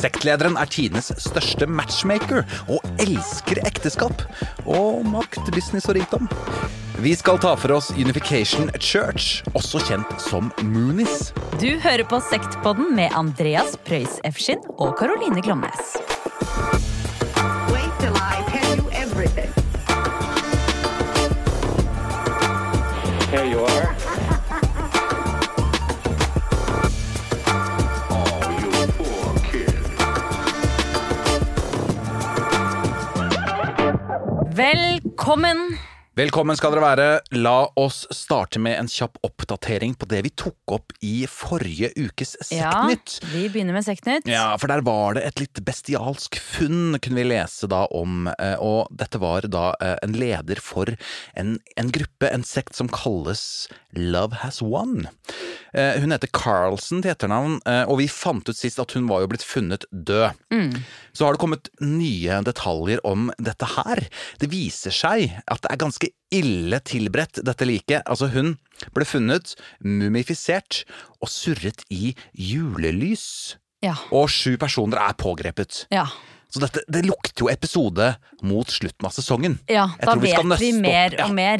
Sektlederen er tidenes største matchmaker og elsker ekteskap og makt, business og rikdom. Vi skal ta for oss Unification Church, også kjent som Moonies. Du hører på Sektpodden med Andreas Preus Efskin og Caroline Glomnes. Velkommen! Velkommen skal dere være. La oss starte med en kjapp oppdatering på det vi tok opp i forrige ukes Sektnytt. Ja, vi begynner med Sektnytt. Ja, for der var det et litt bestialsk funn, kunne vi lese da om. eh, Og dette var da eh, en leder for en, en gruppe, en sekt som kalles Love Has Won. Eh, Hun heter Carlsen til etternavn, eh, og vi fant ut sist at hun var jo blitt funnet død. Så har det kommet nye detaljer om dette her. Det viser seg at det er ganske ille tilberedt, dette liket. Altså, hun ble funnet mumifisert og surret i julelys. Ja. Og sju personer er pågrepet. Ja. Så dette, det lukter jo episode mot slutten av sesongen. ja da vi vet vi mer opp- ja. og mer.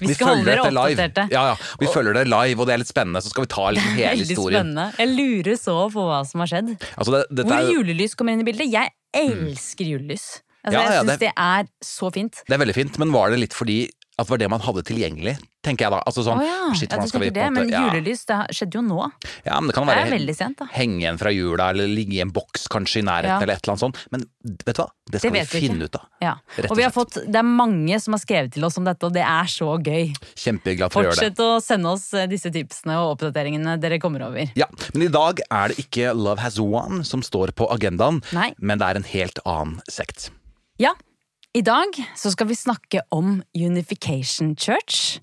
Vi, Vi skal holde dere oppdaterte. Ja, ja. Vi følger det live, og det er litt spennende. Så skal vi ta liksom hele Veldig historien. spennende. Jeg lurer så på hva som har skjedd. Altså, det, dette Hvor er, julelys kommer inn i bildet. Jeg elsker julelys. Altså, jeg syns det- det er så fint. det er veldig fint, men var det litt fordi at det var det man hadde tilgjengelig? Tenker jeg da. Altså sånn, oh, ja, shit, ja, det, måte- men julelys det skjedde jo nå. Ja, men det kan være veldig sent, henge igjen fra jula, eller ligge i en boks kanskje i nærheten, Ja. eller et eller annet sånt. Men vet du hva? Det skal vi finne ikke. ut av. Ja. Og Og vi har fått, det er mange som har skrevet til oss om dette, og det er så gøy. Kjempeglad for å gjøre det. Fortsett å sende oss eh, disse tipsene og oppdateringene dere kommer over. Ja, Men i dag er det ikke Love Has One som står på agendaen, Nei. men det er en helt annen sekt. Ja, i dag så skal vi snakke om Unification Church.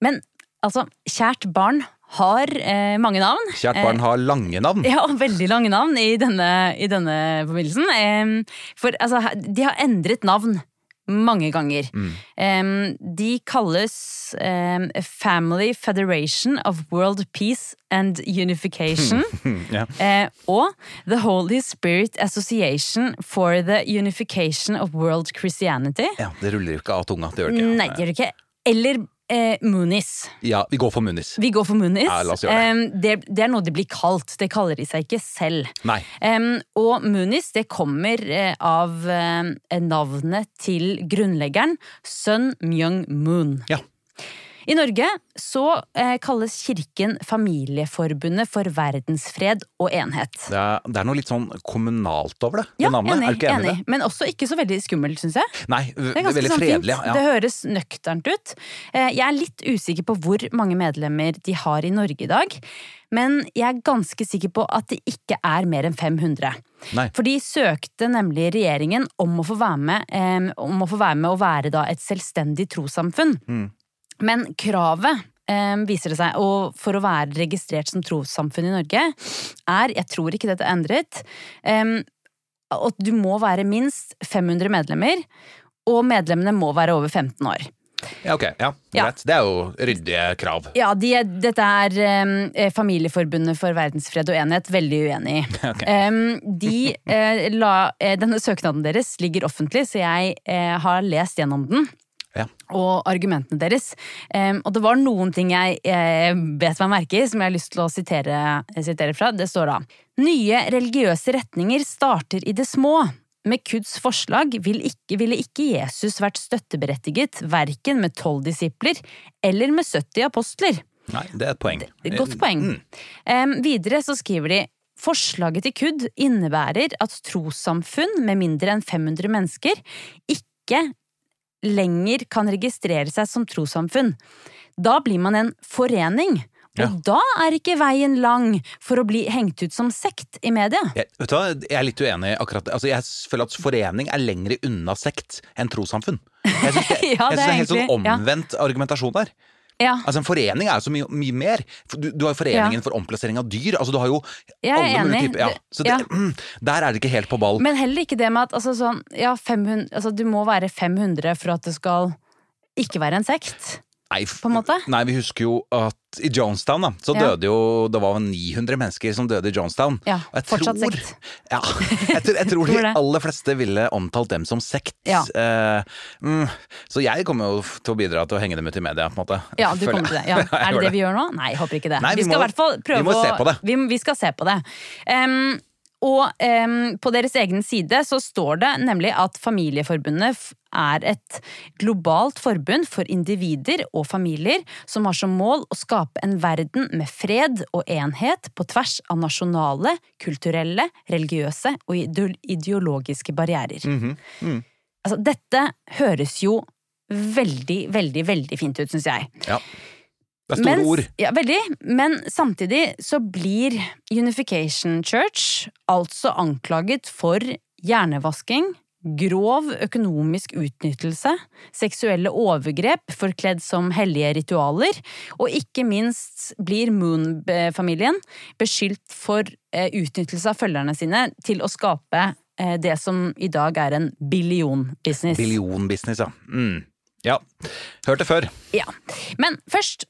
Men altså, kjært barn har eh, mange navn. Kjært barn har lange navn. Ja, og veldig lange navn i denne, i denne forbindelsen. Eh, for altså, de har endret navn mange ganger. Em, de kalles um, Family Federation of World Peace and Unification. yeah. uh, og The Holy Spirit Association for the Unification of World Christianity. Ja, Det ruller jo ikke av tunga. Det gjør det ikke. Nei, det gjør det ikke. Eller eh, Moonies. Ja, vi går for Moonies. Vi går for Moonies. Ja, la oss gjøre det. Eh, det, det er noe de blir kalt, det kaller de seg ikke selv. Nei. Eh, og Moonies det kommer eh, av eh, navnet til grunnleggeren Sun Myung Moon. Ja. I Norge så eh, kalles kirken Familieforbundet for verdensfred og enhet. Det er, det er noe litt sånn kommunalt over det, Ja, navnet. enig, er enig, enig. Men også ikke så veldig skummelt, syns jeg. Nei, Det er ganske veldig sånn fredelig. Ja. Det høres nøkternt ut. Eh, Jeg er litt usikker på hvor mange medlemmer de har i Norge i dag. Men jeg er ganske sikker på at det ikke er mer enn 500. Nei. For de søkte nemlig regjeringen om å få være med, om å få være med å være da et selvstendig trossamfunn. Mm. Men kravet eh, viser det seg, og for å være registrert som trossamfunn i Norge, er, jeg tror ikke dette er endret, eh, at du må være minst 500 medlemmer, og medlemmene må være over 15 år. Ja, ok. Ja, Ja. Det er jo ryddige krav. Ja, de, dette er eh, Familieforbundet for verdensfred og enhet veldig uenig i. Okay. Um, de eh, la, eh, Denne søknaden deres ligger offentlig, så jeg eh, har lest gjennom den. Ja. Og argumentene deres. Og det var noen ting jeg eh, bet meg merke i, som jeg har lyst til å sitere, sitere fra. Det står da Nye religiøse retninger starter i det små. Med Kuds forslag vil ikke, ville ikke Jesus vært støtteberettiget verken med tolv disipler eller med 70 apostler. Nei, det er et poeng. Godt poeng. Em, videre så skriver de Forslaget til KUD innebærer at trossamfunn med mindre enn 500 mennesker ikke lenger kan registrere seg som trossamfunn. Da blir man en forening, og Ja. da er ikke veien lang for å bli hengt ut som sekt i media. Jeg, vet du hva, jeg er litt uenig akkurat. Altså, jeg føler at forening er lengre unna sekt enn trossamfunn. Jeg syns det, Ja, det det er helt sånn omvendt ja. argumentasjon der. Ja, Altså En forening er jo så mye, mye mer. Du, du har jo Foreningen for omplassering av dyr. Altså Du har jo Jeg er alle enig. typer ja. Så det, ja. mm, Der er det ikke helt på ball. Men heller ikke det med at altså, sånn, ja, 500, altså, du må være 500 for at det skal ikke være en sekt. Nei, På en måte? Nei, vi husker jo at i Jonestown, da, så Ja. døde jo Det var 900 mennesker som døde i Jonestown. Ja, Og jeg fortsatt tror, sekt. Ja, jeg tror, jeg tror de aller fleste ville omtalt dem som sekt. Ja. Eh, mm, så jeg kommer jo til å bidra til å henge dem ut i media, på en måte. Ja, du kommer til det. Ja. Er det det vi gjør nå? Nei, jeg håper ikke det. Nei, vi vi skal må- i hvert fall prøve vi må se på det. Vi, vi skal se på det. Um, og um, på deres egen side så står det nemlig at Familieforbundet er et globalt forbund for individer og familier som har som mål å skape en verden med fred og enhet på tvers av nasjonale, kulturelle, religiøse og ideologiske barrierer. Mhm. Altså, dette høres jo veldig, veldig, veldig fint ut, syns jeg. Ja. Det er store Mens, ord. Ja, veldig. Men samtidig så blir Unification Church altså anklaget for hjernevasking, grov økonomisk utnyttelse, seksuelle overgrep forkledd som hellige ritualer, og ikke minst blir Moon-familien beskyldt for eh, utnyttelse av følgerne sine til å skape eh, det som i dag er en billionbusiness. Billionbusiness, ja. Mm. Ja. Hørt det før. Ja. Men først,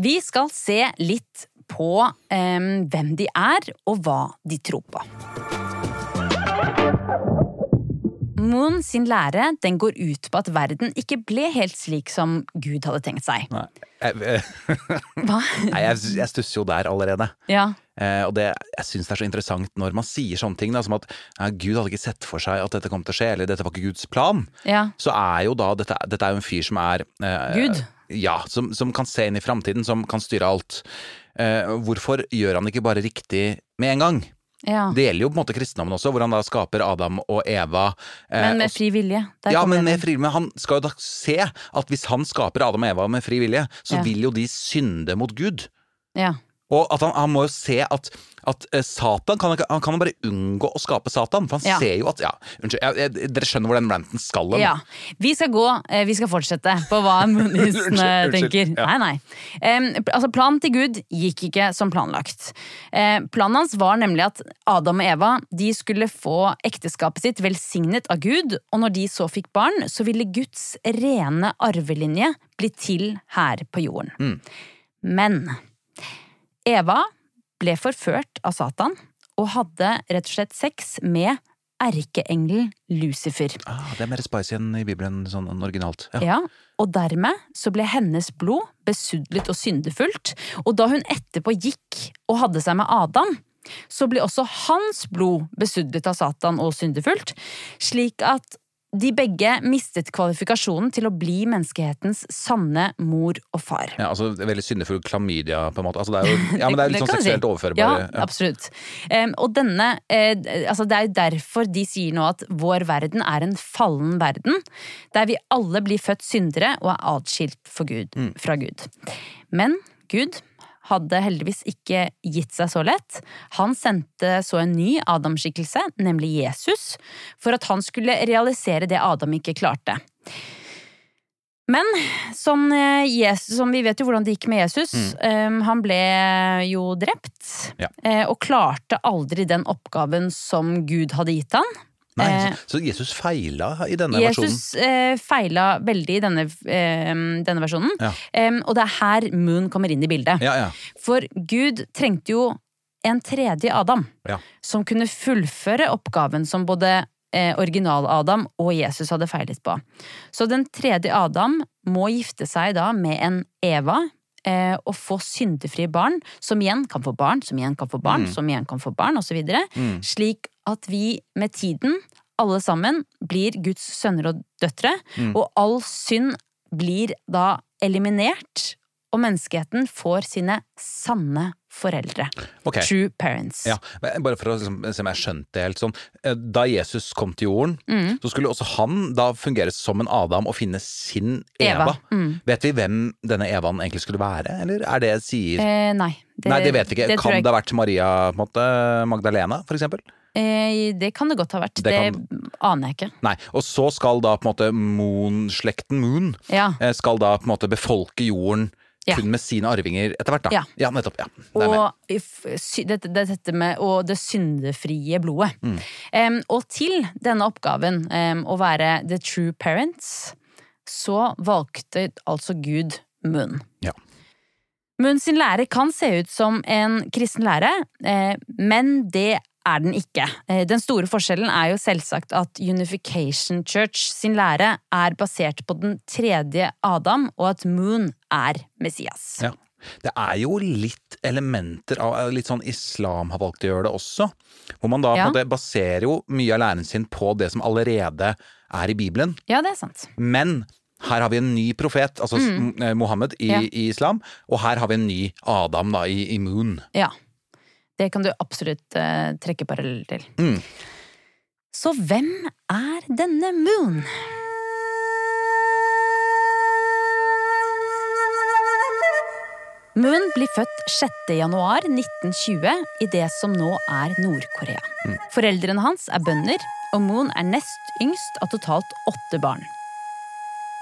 vi skal se litt på um, hvem de er, og hva de tror på. Moon sin lære den går ut på at verden ikke ble helt slik som Gud hadde tenkt seg. Nei, jeg, Hva? nei, jeg, jeg stusser jo der allerede. Ja, Eh, og det, jeg syns det er så interessant når man sier sånne ting, da, som at ja, Gud hadde ikke sett for seg at dette kom til å skje, eller dette var ikke Guds plan. ja, Så er jo da Dette, dette er jo en fyr som er eh, Gud. Ja, som, som kan se inn i framtiden, som kan styre alt. Eh, hvorfor gjør han ikke bare riktig med en gang? Ja. Det gjelder jo på en måte kristendommen også, hvor han da skaper Adam og Eva. eh, Men med fri vilje. Ja, men med fri, men han skal jo da se at hvis han skaper Adam og Eva med fri vilje, så Ja. vil jo de synde mot Gud. Ja. Og at han, han må jo se at, at eh, Satan kan, han kan bare unngå å skape Satan. For han Ja. ser jo at Ja, unnskyld, jeg, jeg, dere skjønner hvor den ranten skal hen. Ja. Vi skal gå, eh, vi skal fortsette på hva Unnskyld, eh, tenker. Ja. Nei, nei. Um, altså, planen til Gud gikk ikke som planlagt. Eh, planen hans var nemlig at Adam og Eva de skulle få ekteskapet sitt velsignet av Gud, og når de så fikk barn, så ville Guds rene arvelinje bli til her på jorden. Mm. Men Eva ble forført av Satan og hadde rett og slett sex med erkeengelen Lucifer. Ah, det er mer spicy enn i Bibelen sånn originalt. Ja. Ja, og dermed så ble hennes blod besudlet og syndefullt, og da hun etterpå gikk og hadde seg med Adam, så ble også hans blod besudlet av Satan og syndefullt, slik at de begge mistet kvalifikasjonen til å bli menneskehetens sanne mor og far. Ja, altså Veldig syndefull klamydia, på en måte. Altså, det er jo, ja, men det er litt sånn seksuelt si. overførbare. Ja, absolutt. Um, og denne uh, altså Det er jo derfor de sier nå at vår verden er en fallen verden, der vi alle blir født syndere og er atskilt Gud, Mm. fra Gud. Men Gud hadde heldigvis ikke gitt seg så lett. Han sendte så en ny Adam-skikkelse, nemlig Jesus, for at han skulle realisere det Adam ikke klarte. Men som, eh, Jesus, som vi vet jo hvordan det gikk med Jesus. eh, han ble jo drept. Mm. Ja. eh, og klarte aldri den oppgaven som Gud hadde gitt han. Nei, Eh, så, så Jesus feila i denne versjonen. Jesus eh, feila veldig i denne, eh, denne versjonen. Ja. Eh, og det er her Moon kommer inn i bildet. Ja, ja. For Gud trengte jo en tredje Adam som kunne fullføre oppgaven som både eh, original-Adam og Jesus hadde feilet på. Så den tredje Adam må gifte seg da med en Eva. å Og få syndefrie barn, som igjen kan få barn, som igjen kan få barn, Mm. som igjen kan få barn, osv. Mm. Slik at vi med tiden, alle sammen, blir Guds sønner og døtre. Mm. Og all synd blir da eliminert, og menneskeheten får sine sanne foreldre. Okay. True parents. Ja, bare for å liksom, se om jeg skjønte det helt sånn. eh, Da Jesus kom til jorden, Mm. så skulle også han da fungere som en Adam og finne sin Eva. Eva. Mm. Vet vi hvem denne Evaen egentlig skulle være, eller er det sier Eh, nei. Nei, det vet vi ikke. det kan jeg- det ha vært Maria måte, Magdalena, for eksempel? Eh, det kan det godt ha vært. Det, Det aner jeg ikke. Nei. Og så skal da på en måte Moon-slekten Moon Ja. eh, skal da på en måte befolke jorden Ja. kun med sine arvinger etter hvert, da. Ja. nettopp. Ja. Det er. Og dette, det, dette med og det syndefrie blodet. Mm. Um, og til denne oppgaven, um, å være the true parents, så valgte altså Gud Moon. Ja. Moon sin lære kan se ut som en kristen lære, eh, men det er den ikke. Eh, Den store forskjellen er jo selvsagt at Unification Church sin lære er basert på den tredje Adam, og at Moon er Messias. Ja. Det er jo litt elementer av litt sånn islam har valgt å gjøre det også. Hvor man da Ja. baserer jo mye av læren sin på det som allerede er i Bibelen. Ja, det er sant. Men her har vi en ny profet, altså mm. Mohammed i. Ja. i islam, og her har vi en ny Adam da i, i Moon. Ja. Det kan du absolutt uh, trekke paralleller til. Mm. Så hvem er denne Moon? Moon blir født 6. januar 1920 i det som nå er Nord-Korea. Foreldrene hans er bønder, og Moon er nest yngst av totalt åtte barn.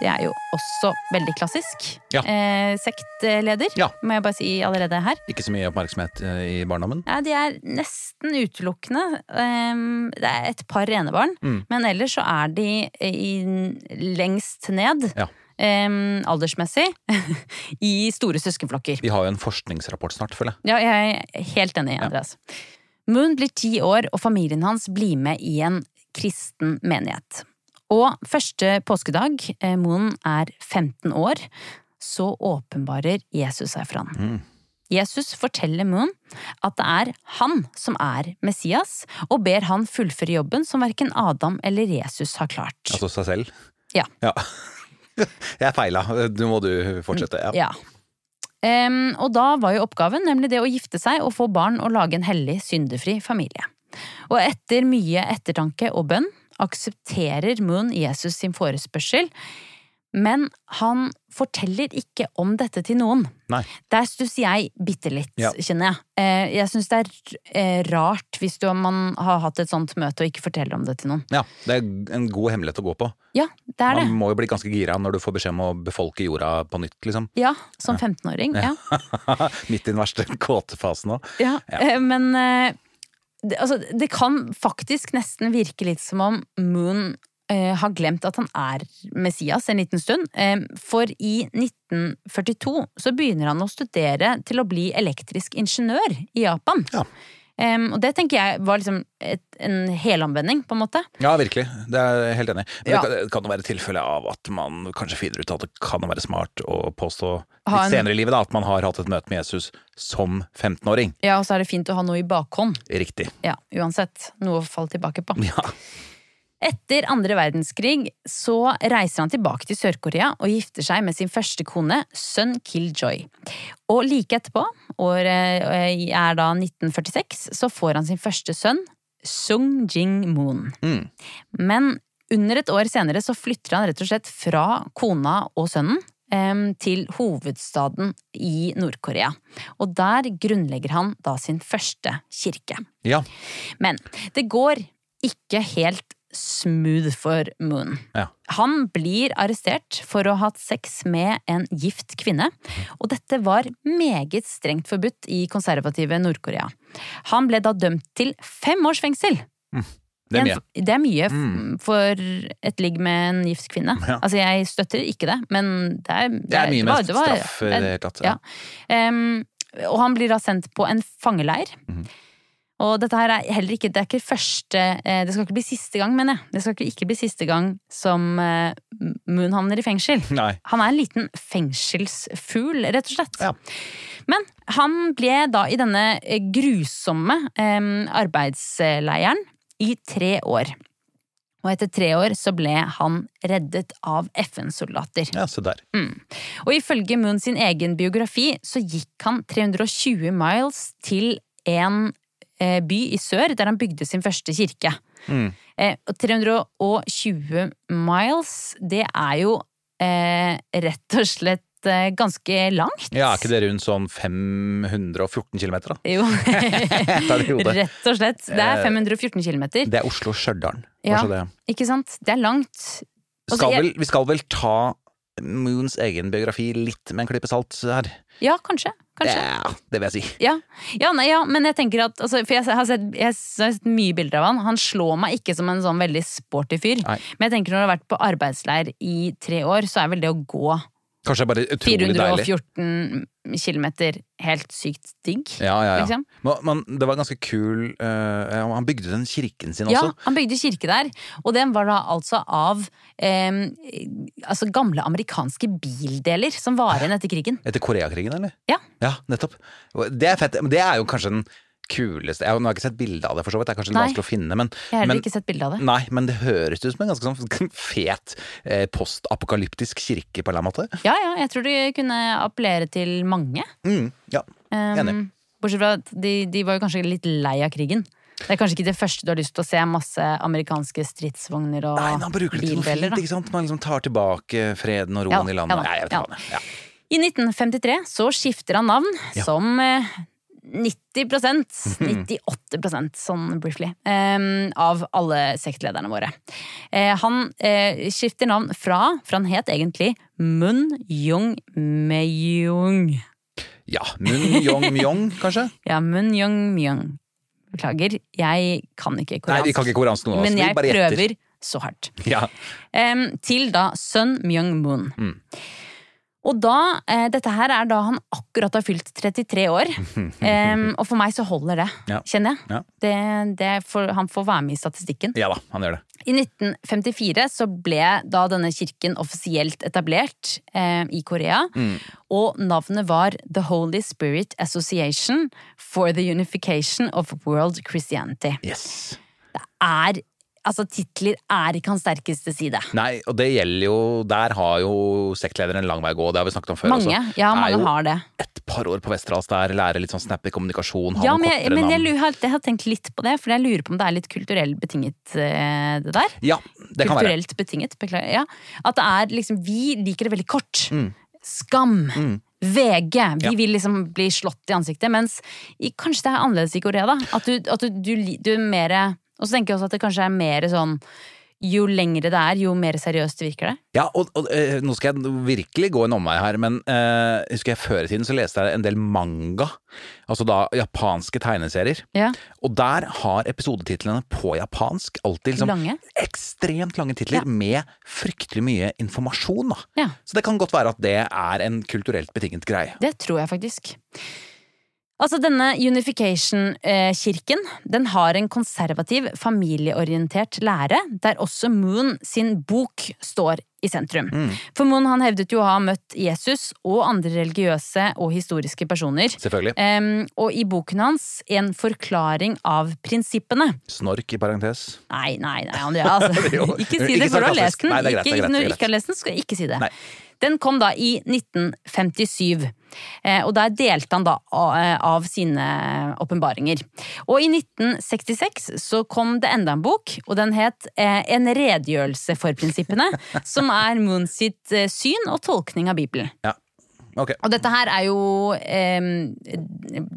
Det er jo også veldig klassisk. Ja. Eh, sektleder, Ja. må jeg bare si allerede her. Ikke så mye oppmerksomhet eh, i barndommen. Ja, de er nesten utelukkende. Um, Det er et par enebarn, Mm. men ellers så er de i, lengst ned, Ja. Um, aldersmessig, i store søskenflokker. Vi har jo en forskningsrapport snart, føler jeg. Ja, jeg er helt enig, Andreas. Moon blir ti år, og familien hans blir med i en kristen menighet. Og første påskedag, Moen er 15 år, så åpenbarer Jesus seg for han. Mm. Jesus forteller Moon at det er han som er Messias, og ber han fullføre jobben som verken Adam eller Jesus har klart. Altså seg selv. Ja. Ja. Jeg feila. Nå må du fortsette. Ja. Ja. Um, og da var jo oppgaven nemlig det å gifte seg og få barn og lage en hellig, syndefri familie. Og etter mye ettertanke og bønn aksepterer Moon Jesus sin forespørsel, men han forteller ikke om dette til noen. Nei. Der stusser jeg bitte litt, Ja. kjenner jeg. Eh, Jeg syns det er eh, rart hvis du, man har hatt et sånt møte og ikke forteller om det til noen. ja. Det er en god hemmelighet å gå på. Ja, det er det. Man må jo bli ganske gira når du får beskjed om å befolke jorda på nytt, liksom. Ja, Som 15-åring. ja. Midt i den verste kåtefasen òg. Ja, Ja. eh, men det, altså, det kan faktisk nesten virke litt som om Moon eh, har glemt at han er Messias en liten stund. Eh, for i 1942 så begynner han å studere til å bli elektrisk ingeniør i Japan. Ja. Eh, og det tenker jeg var liksom et, en helomvending, på en måte. Ja, virkelig. Det er jeg helt enig i. Men Ja. det, kan, jo være tilfelle av at man kanskje finner ut at det kan være smart å påstå litt en- senere i livet da, at man har hatt et møte med Jesus som 15-åring. Ja, og så er det fint å ha noe i bakhånd. Riktig. Ja, uansett. Noe å falle tilbake på. Ja. Etter andre verdenskrig så reiser han tilbake til Sør-Korea og gifter seg med sin første kone, Sun Kil-joy. Og like etterpå, året eh, er da 1946, så får han sin første sønn, Sung Jing-moon. Mm. Men under et år senere så flytter han rett og slett fra kona og sønnen til hovedstaden i Nord-Korea. Og der grunnlegger han da sin første kirke. ja. Men det går ikke helt smooth for Moon. Ja. Han blir arrestert for å ha hatt sex med en gift kvinne, og dette var meget strengt forbudt i konservative Nord-Korea. Han ble da dømt til fem års fengsel. Det er mye. Mm. Det er mye for et ligg med en gift kvinne. Ja. Altså, jeg støtter ikke det, men det er Det er mye med straff i det hele tatt. ja. Um, og han blir da sendt på en fangeleir. Mhm. Og dette her er heller ikke, det er ikke første eh, Det skal ikke bli siste gang, mener jeg. Det skal ikke, ikke bli siste gang som eh, Moon havner i fengsel. Nei. Han er en liten fengselsfugl, rett og slett. Ja. Men han ble da i denne eh, grusomme arbeidsleiren i tre år. Og etter tre år så ble han reddet av FN-soldater. Ja, se der. Og ifølge Moon sin egen biografi så gikk han 320 miles til en by i sør der han bygde sin første kirke. Mm. Eh, og 320 miles, det er jo eh, rett og slett eh, ganske langt. Ja, er ikke det rundt sånn 514 km, da? Jo. rett og slett. Det er 514 kilometer. Det er Oslo-Stjørdal. Ja. Ikke sant? Det er langt. Skal vel, vi skal vel ta Moons egen biografi litt med en klype salt her? Ja, kanskje. Kanskje. Ja, det vil jeg si. Ja, ja, nei, ja men jeg tenker at altså, For jeg har, sett, jeg har sett mye bilder av han. Han slår meg ikke som en sånn veldig sporty fyr. Nei. Men jeg tenker når du har vært på arbeidsleir i tre år, så er vel det å gå Kanskje bare utrolig deilig. 414 kilometer, helt sykt digg. Ja, ja, ja. liksom. Men, men det var ganske kul uh, Han bygde den kirken sin Ja, også. han bygde kirke der, og den var da altså av um, altså gamle amerikanske bildeler som var igjen etter krigen. Etter Koreakrigen, eller? Ja. Ja, nettopp. Det er fett. Men det er jo kanskje den kuleste Jeg har- nå har jeg ikke sett bilde av det, for så vidt. Det er kanskje litt Nei. vanskelig å finne, men, Jeg har heller ikke sett bilde av det. Nei, men det høres ut som en ganske sånn fet eh, postapokalyptisk kirke, på en eller annen måte. Ja, ja, jeg tror det kunne appellere til mange. Mm, ja. Um, Enig. Bortsett fra at de, de var jo kanskje litt lei av krigen. Det er kanskje ikke det første du har lyst til å se masse amerikanske stridsvogner og Nei, man han bruker det til noe fint, ikke sant? Man liksom tar tilbake freden og roen Ja, i landet. ja da, Nei, jeg vet ja hva det. Ja. I 1953 så skifter han navn Ja. som eh, 90% 98% sånn briefly, um, av alle sektlederne våre. Uh, han uh, skifter navn fra, for han het egentlig Mun Jung Meyung. ja. Mun Yong Myong, kanskje? Ja, Mun Jung Myung. Beklager, jeg kan ikke Nei, vi kan ikke koreansk noe, men jeg prøver så hardt. Ja. Um, til da Sun Myung Moon. Mm. Og da, eh, Dette her er da han akkurat har fylt 33 år. um, og for meg så holder det, Ja. kjenner jeg. Ja. Det, det for, han får være med i statistikken. ja da, han gjør det. I 1954 så ble da denne kirken offisielt etablert eh, i Korea. Mm. Og navnet var The Holy Spirit Association for the Unification of World Christianity. Yes. Det Er, altså Titler er ikke hans sterkeste side. Nei, og det gjelder jo Der har jo sektlederen en lang vei å gå, det har vi snakket om før Mange, altså. ja, Er mange har det. et par år på Westerdals der, lære litt sånn snappy kommunikasjon, Ja, men, jeg, men jeg, jeg, har- jeg har tenkt litt på det, for jeg lurer på om det er litt kulturelt betinget, eh, det der. Ja, det kan være. Kulturelt betinget, beklager. Ja. At det er liksom Vi liker det veldig kort. Mm. Skam. VG. Vi Ja. vil liksom bli slått i ansiktet. Mens i, kanskje det er annerledes i Korea, da. At du, at du, du, du er mer Og så tenker jeg også at det kanskje er mer sånn jo lengre det er, jo mer seriøst virker det. Ja, og, og eh, nå skal jeg virkelig gå en omvei her, men eh, husker jeg før i tiden så leste jeg en del manga. Altså da japanske tegneserier. Ja. Og der har episodetitlene på japansk alltid liksom Lange. ekstremt lange titler Ja. med fryktelig mye informasjon. da. Ja. Så det kan godt være at det er en kulturelt betinget greie. Det tror jeg faktisk. Altså, denne Unification-kirken den har en konservativ, familieorientert lære, der også Moon sin bok står i sentrum. For Moen han hevdet jo å ha møtt Jesus og andre religiøse og historiske personer. Selvfølgelig. Um, og i boken hans en forklaring av prinsippene. Snork i parentes. Nei, nei, nei, Andrea. Altså. Ikke si det før du har lest den. Nei, det er greit, ikke, det er greit, når du ikke har lest den, skal du ikke si det. Nei. Den kom da i 1957, eh, og der delte han da eh, av sine åpenbaringer. Og i 1966 så kom det enda en bok, og den het eh, En redegjørelse for prinsippene, som er Moon sitt eh, syn og tolkning av Bibelen. Ja. Ok. Og dette her er jo eh,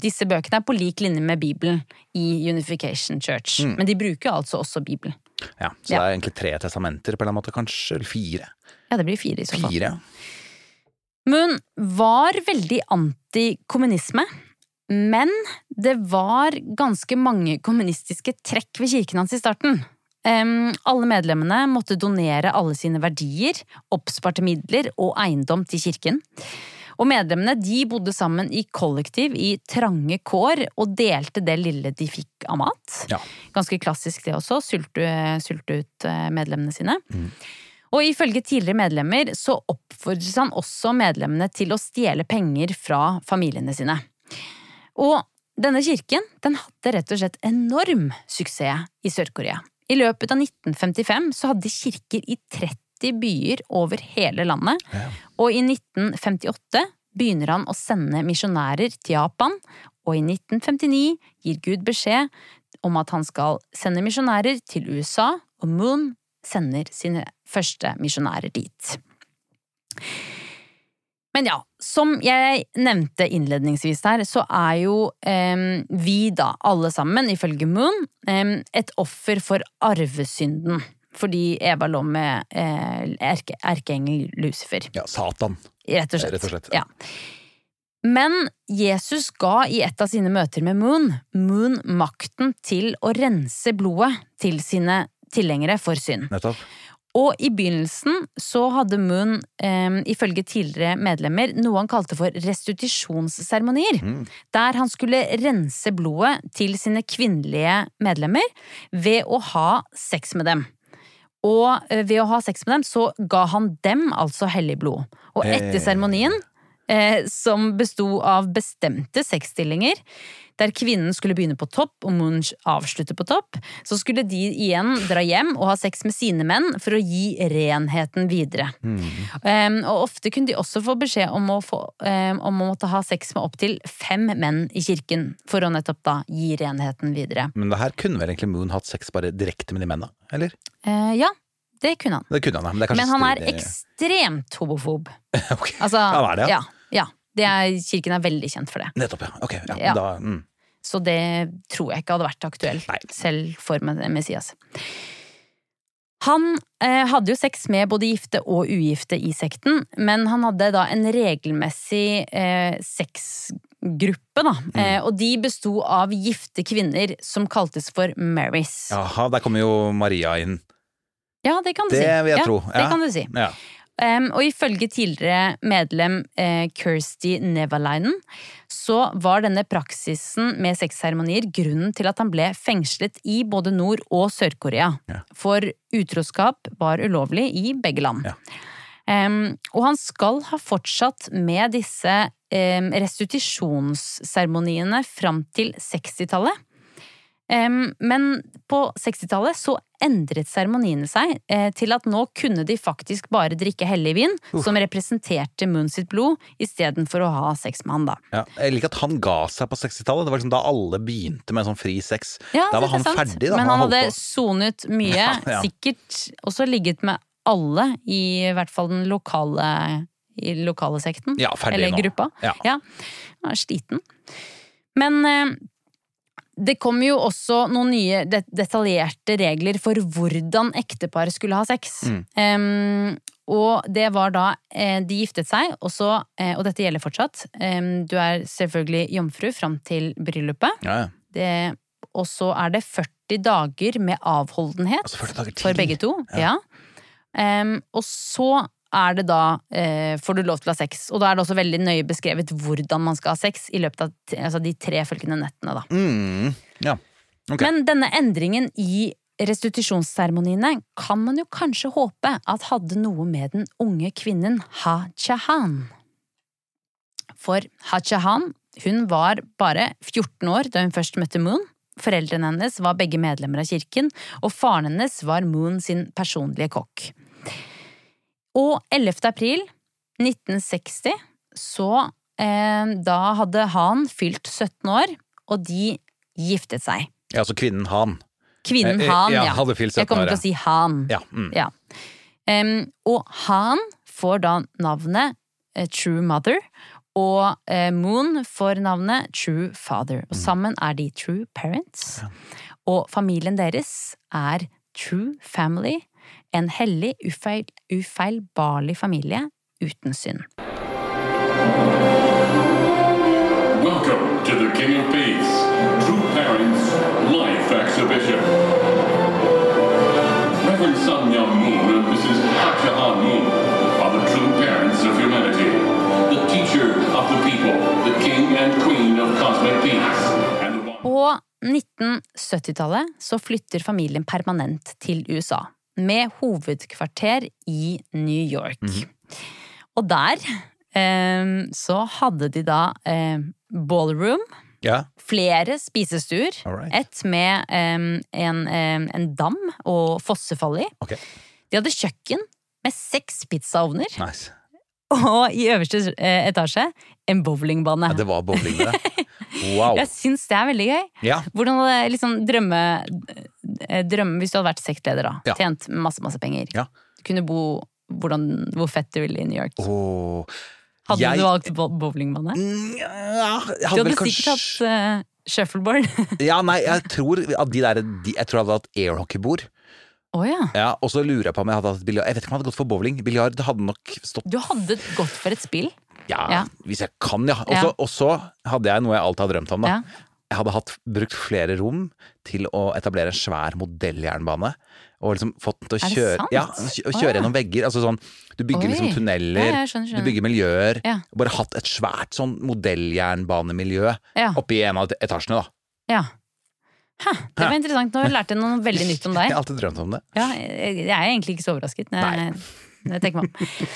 Disse bøkene er på lik linje med Bibelen i Unification Church, Mm. men de bruker altså også Bibelen. Ja, så Ja. det er egentlig tre testamenter på en eller annen måte, kanskje? Eller fire? Ja, det blir fire i så fall. Fire, ja. Moon var veldig antikommunisme, men det var ganske mange kommunistiske trekk ved kirken hans i starten. Em, alle medlemmene måtte donere alle sine verdier, oppsparte midler og eiendom til kirken. Og medlemmene de bodde sammen i kollektiv i trange kår og delte det lille de fikk av mat. Ja. Ganske klassisk det også, sulte, sulte ut eh, medlemmene sine. Og ifølge tidligere medlemmer så oppfordres han også medlemmene til å stjele penger fra familiene sine. Og denne kirken den hadde rett og slett enorm suksess i Sør-Korea. I løpet av 1955 så hadde kirker i 30 byer over hele landet, og i 1958 begynner han å sende misjonærer til Japan, og i 1959 gir Gud beskjed om at han skal sende misjonærer til USA, og Moon sender sine første misjonærer dit. Men ja, som jeg nevnte innledningsvis her, så er jo eh, vi da, alle sammen, ifølge Moon, eh, et offer for arvesynden. Fordi Eva lå med eh, erke, erkeengel Lucifer. ja. Satan. Rett og slett. Rett og slett. Ja. Men Jesus ga i et av sine møter med Moon, Moon makten til å rense blodet til sine tilhengere for synd. Nettopp. Og i begynnelsen så hadde Moon, eh, ifølge tidligere medlemmer, noe han kalte for restitusjonsseremonier. Der han skulle rense blodet til sine kvinnelige medlemmer ved å ha sex med dem. Og eh, ved å ha sex med dem, så ga han dem altså hellig blod. Og etter seremonien, eh, som besto av bestemte sexstillinger, der kvinnen skulle begynne på topp og Munch avslutte på topp, så skulle de igjen dra hjem og ha sex med sine menn for å gi renheten videre. Um, og ofte kunne de også få beskjed om å, få, um, om å måtte ha sex med opptil fem menn i kirken, for å nettopp da gi renheten videre. Men det her kunne vel egentlig Moon hatt sex bare direkte med de mennene? Eller? Uh, ja, det kunne han. Det kunne han, men Men han er ekstremt homofob. okay. Altså, Han er det, ja. ja. Ja. Det er, kirken er veldig kjent for det. Nettopp, ja. Ok, ja. Ja. Da, mm. Så det tror jeg ikke hadde vært aktuelt, Nei. selv for Messias. Han eh, hadde jo sex med både gifte og ugifte i sekten, men han hadde da en regelmessig eh, sexgruppe, da. Mm. Eh, og de besto av gifte kvinner som kaltes for Marys. Jaha, der kommer jo Maria inn. Ja, det kan du Det si. vil jeg ja, tro. Det kan du si. Ja. Um, og ifølge tidligere medlem eh, Kirsty Nevalainen, så var denne praksisen med sexseremonier grunnen til at han ble fengslet i både Nord- og Sør-Korea. Ja. For utroskap var ulovlig i begge land. Ja. Um, og han skal ha fortsatt med disse um, restitusjonsseremoniene fram til 60-tallet. Men på 60-tallet så endret seremoniene seg eh, til at nå kunne de faktisk bare drikke hellig vin, som representerte Moon sitt blod, istedenfor å ha sex med han, da. Ja. Jeg liker at han ga seg på 60-tallet. Det var liksom da alle begynte med sånn fri sex. Ja, da var han sant. ferdig, da. Men han hadde sonet mye, Ja, ja. sikkert også ligget med alle, i hvert fall den lokale, i lokale sekten. Ja, ferdig eller nå. gruppa. Ja. Han er sliten. Men eh, det kom jo også noen nye detaljerte regler for hvordan ektepar skulle ha sex. Mm. Um, og det var da eh, de giftet seg, og, så, eh, og dette gjelder fortsatt. Du er selvfølgelig jomfru fram til bryllupet. Ja, ja. Det, og så er det 40 dager med avholdenhet Altså 40 dager for begge to. Ja. Um, og så er det da eh, får du lov til å ha sex. Og da er det også veldig nøye beskrevet hvordan man skal ha sex i løpet av altså de tre følgende nettene. da. Mm. ja. okay. Men denne endringen i restitusjonsseremoniene kan man jo kanskje håpe at hadde noe med den unge kvinnen Ha Chahan. For Ha Chahan hun var bare 14 år da hun først møtte Moon. Foreldrene hennes var begge medlemmer av kirken, og faren hennes var Moon sin personlige kokk. Og 11. april 1960 så eh, da hadde Han fylt 17 år, og de giftet seg. ja, altså kvinnen Han. Kvinnen Eh, eh, Han, ja, ja. hadde fylt 17 Jeg kommer til å si Han. Ja. Mm. Ja. Um, og Han får da navnet uh, True Mother, og uh, Moon får navnet True Father. Mm. Og sammen er de True Parents. Og familien deres er True Family, en hellig, ufeil, ufeilbarlig familie uten synd. Welcome to the King of Peace, True Parents Life Exhibition. Reverend Sun Moon and Mrs. Hatcha Moon are the true parents of humanity, the teacher of the people, the king and queen of cosmic peace, and the one. På 1970-tallet så flytter familien permanent til USA, med hovedkvarter i New York. Og der eh, så hadde de da eh, ballroom, ja. flere spisestuer, Right. ett med eh, en, eh, en dam og fossefall i. Okay. De hadde kjøkken med seks pizzaovner, Nice. Og i øverste eh, etasje en bowlingbane. Ja, det var bowling, det. Wow. Jeg syns det er veldig gøy. Ja. Hvordan hadde liksom drømme, eh, drømme Hvis du hadde vært sektleder, da. Ja. Tjent masse, masse penger. Ja. Kunne bo hvordan, hvor fett du ville i New York. Oh, Hadde jeg- du valgt bowlingbane? Ja, jeg Du hadde hadde vel sikkert kanskje hatt uh, shuffleboard. Ja, nei, jeg tror at de der de, Jeg tror jeg hadde hatt airhockeybord. Å ja. Ja, og så lurer jeg på om jeg hadde hatt biljard. Jeg vet ikke om jeg hadde gått for bowling. Biljard hadde nok stått Du hadde gått for et spill. Ja, Ja. hvis jeg kan, ja. Og så- Og så hadde jeg noe jeg alltid har drømt om, da. Jeg hadde hatt, brukt flere rom til å etablere en svær modelljernbane. Og liksom fått den til å kjøre, ja, kjøre ja. gjennom vegger. Altså sånn, du bygger Oi. liksom tunneler, skjønner, skjønner. du bygger miljøer. Ja. Bare hatt et svært sånn modelljernbanemiljø Ja. oppi en av etasjene, da. Ja. Hæ, det var interessant. Nå lærte jeg noe veldig nytt om deg. Jeg har alltid drømt om det. Ja, jeg er egentlig ikke så overrasket. Nei. Når jeg tenker meg om.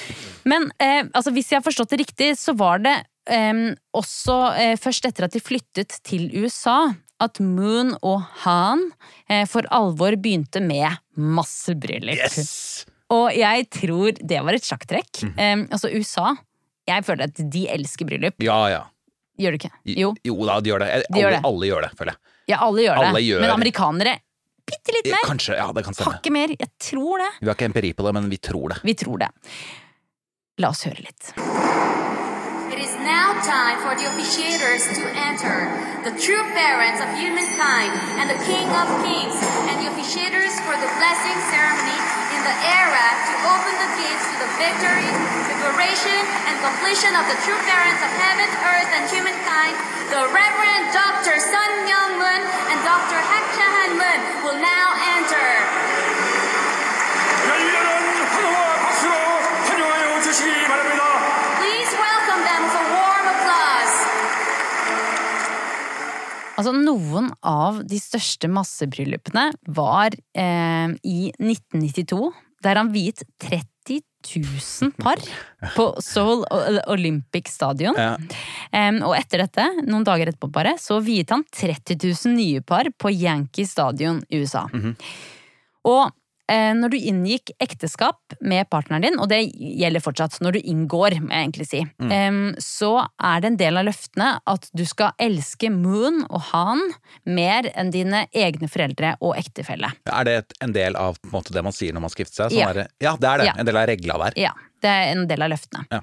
Men eh, altså, hvis jeg har forstått det riktig, så var det eh, også eh, først etter at de flyttet til USA at Moon og Han eh, for alvor begynte med massebryllup. Yes! Og jeg tror det var et sjakktrekk. Eh, altså USA, jeg føler at de elsker bryllup. Ja, ja. Gjør du ikke? Jo. Jo da, de gjør det. De alle, gjør det. alle gjør det, føler jeg. Ja, alle gjør det. Alle gjør- Men amerikanere bitte litt mer. Kanskje, ja, det kan stemme. Hakket mer. Jeg tror det. Vi har ikke empiri på det, men vi tror det. Vi tror det. La oss høre litt. It is now time for the officiators to enter, the true parents of humankind and the King of Kings, and the officiators for the blessing ceremony in the era to open the gates to the victory, liberation, and completion of the true parents of heaven, earth, and humankind. The Reverend Dr. Sun Myung Moon and Dr. Hak Chahan Moon will now enter. 열렬한 환호와 박수로 환영하여 주시기 바랍니다. Altså, noen av de største massebryllupene var eh, i 1992, der han viet 30 000 par på Seoul Olympic Stadion. Ja. Um, og etter dette, noen dager etterpå bare, så viet han 30 000 nye par på Yankee Stadion i USA. Og eh, når du inngikk ekteskap med partneren din, og det gjelder fortsatt når du inngår, må jeg egentlig si, mm. så er det en del av løftene at du skal elske Moon og Han mer enn dine egne foreldre og ektefelle. Er det en del av på en måte, det man sier når man skal gifte seg? Ja. er det, ja, det er det. Ja. En del av regla der. Ja, det er en del av løftene. Ja.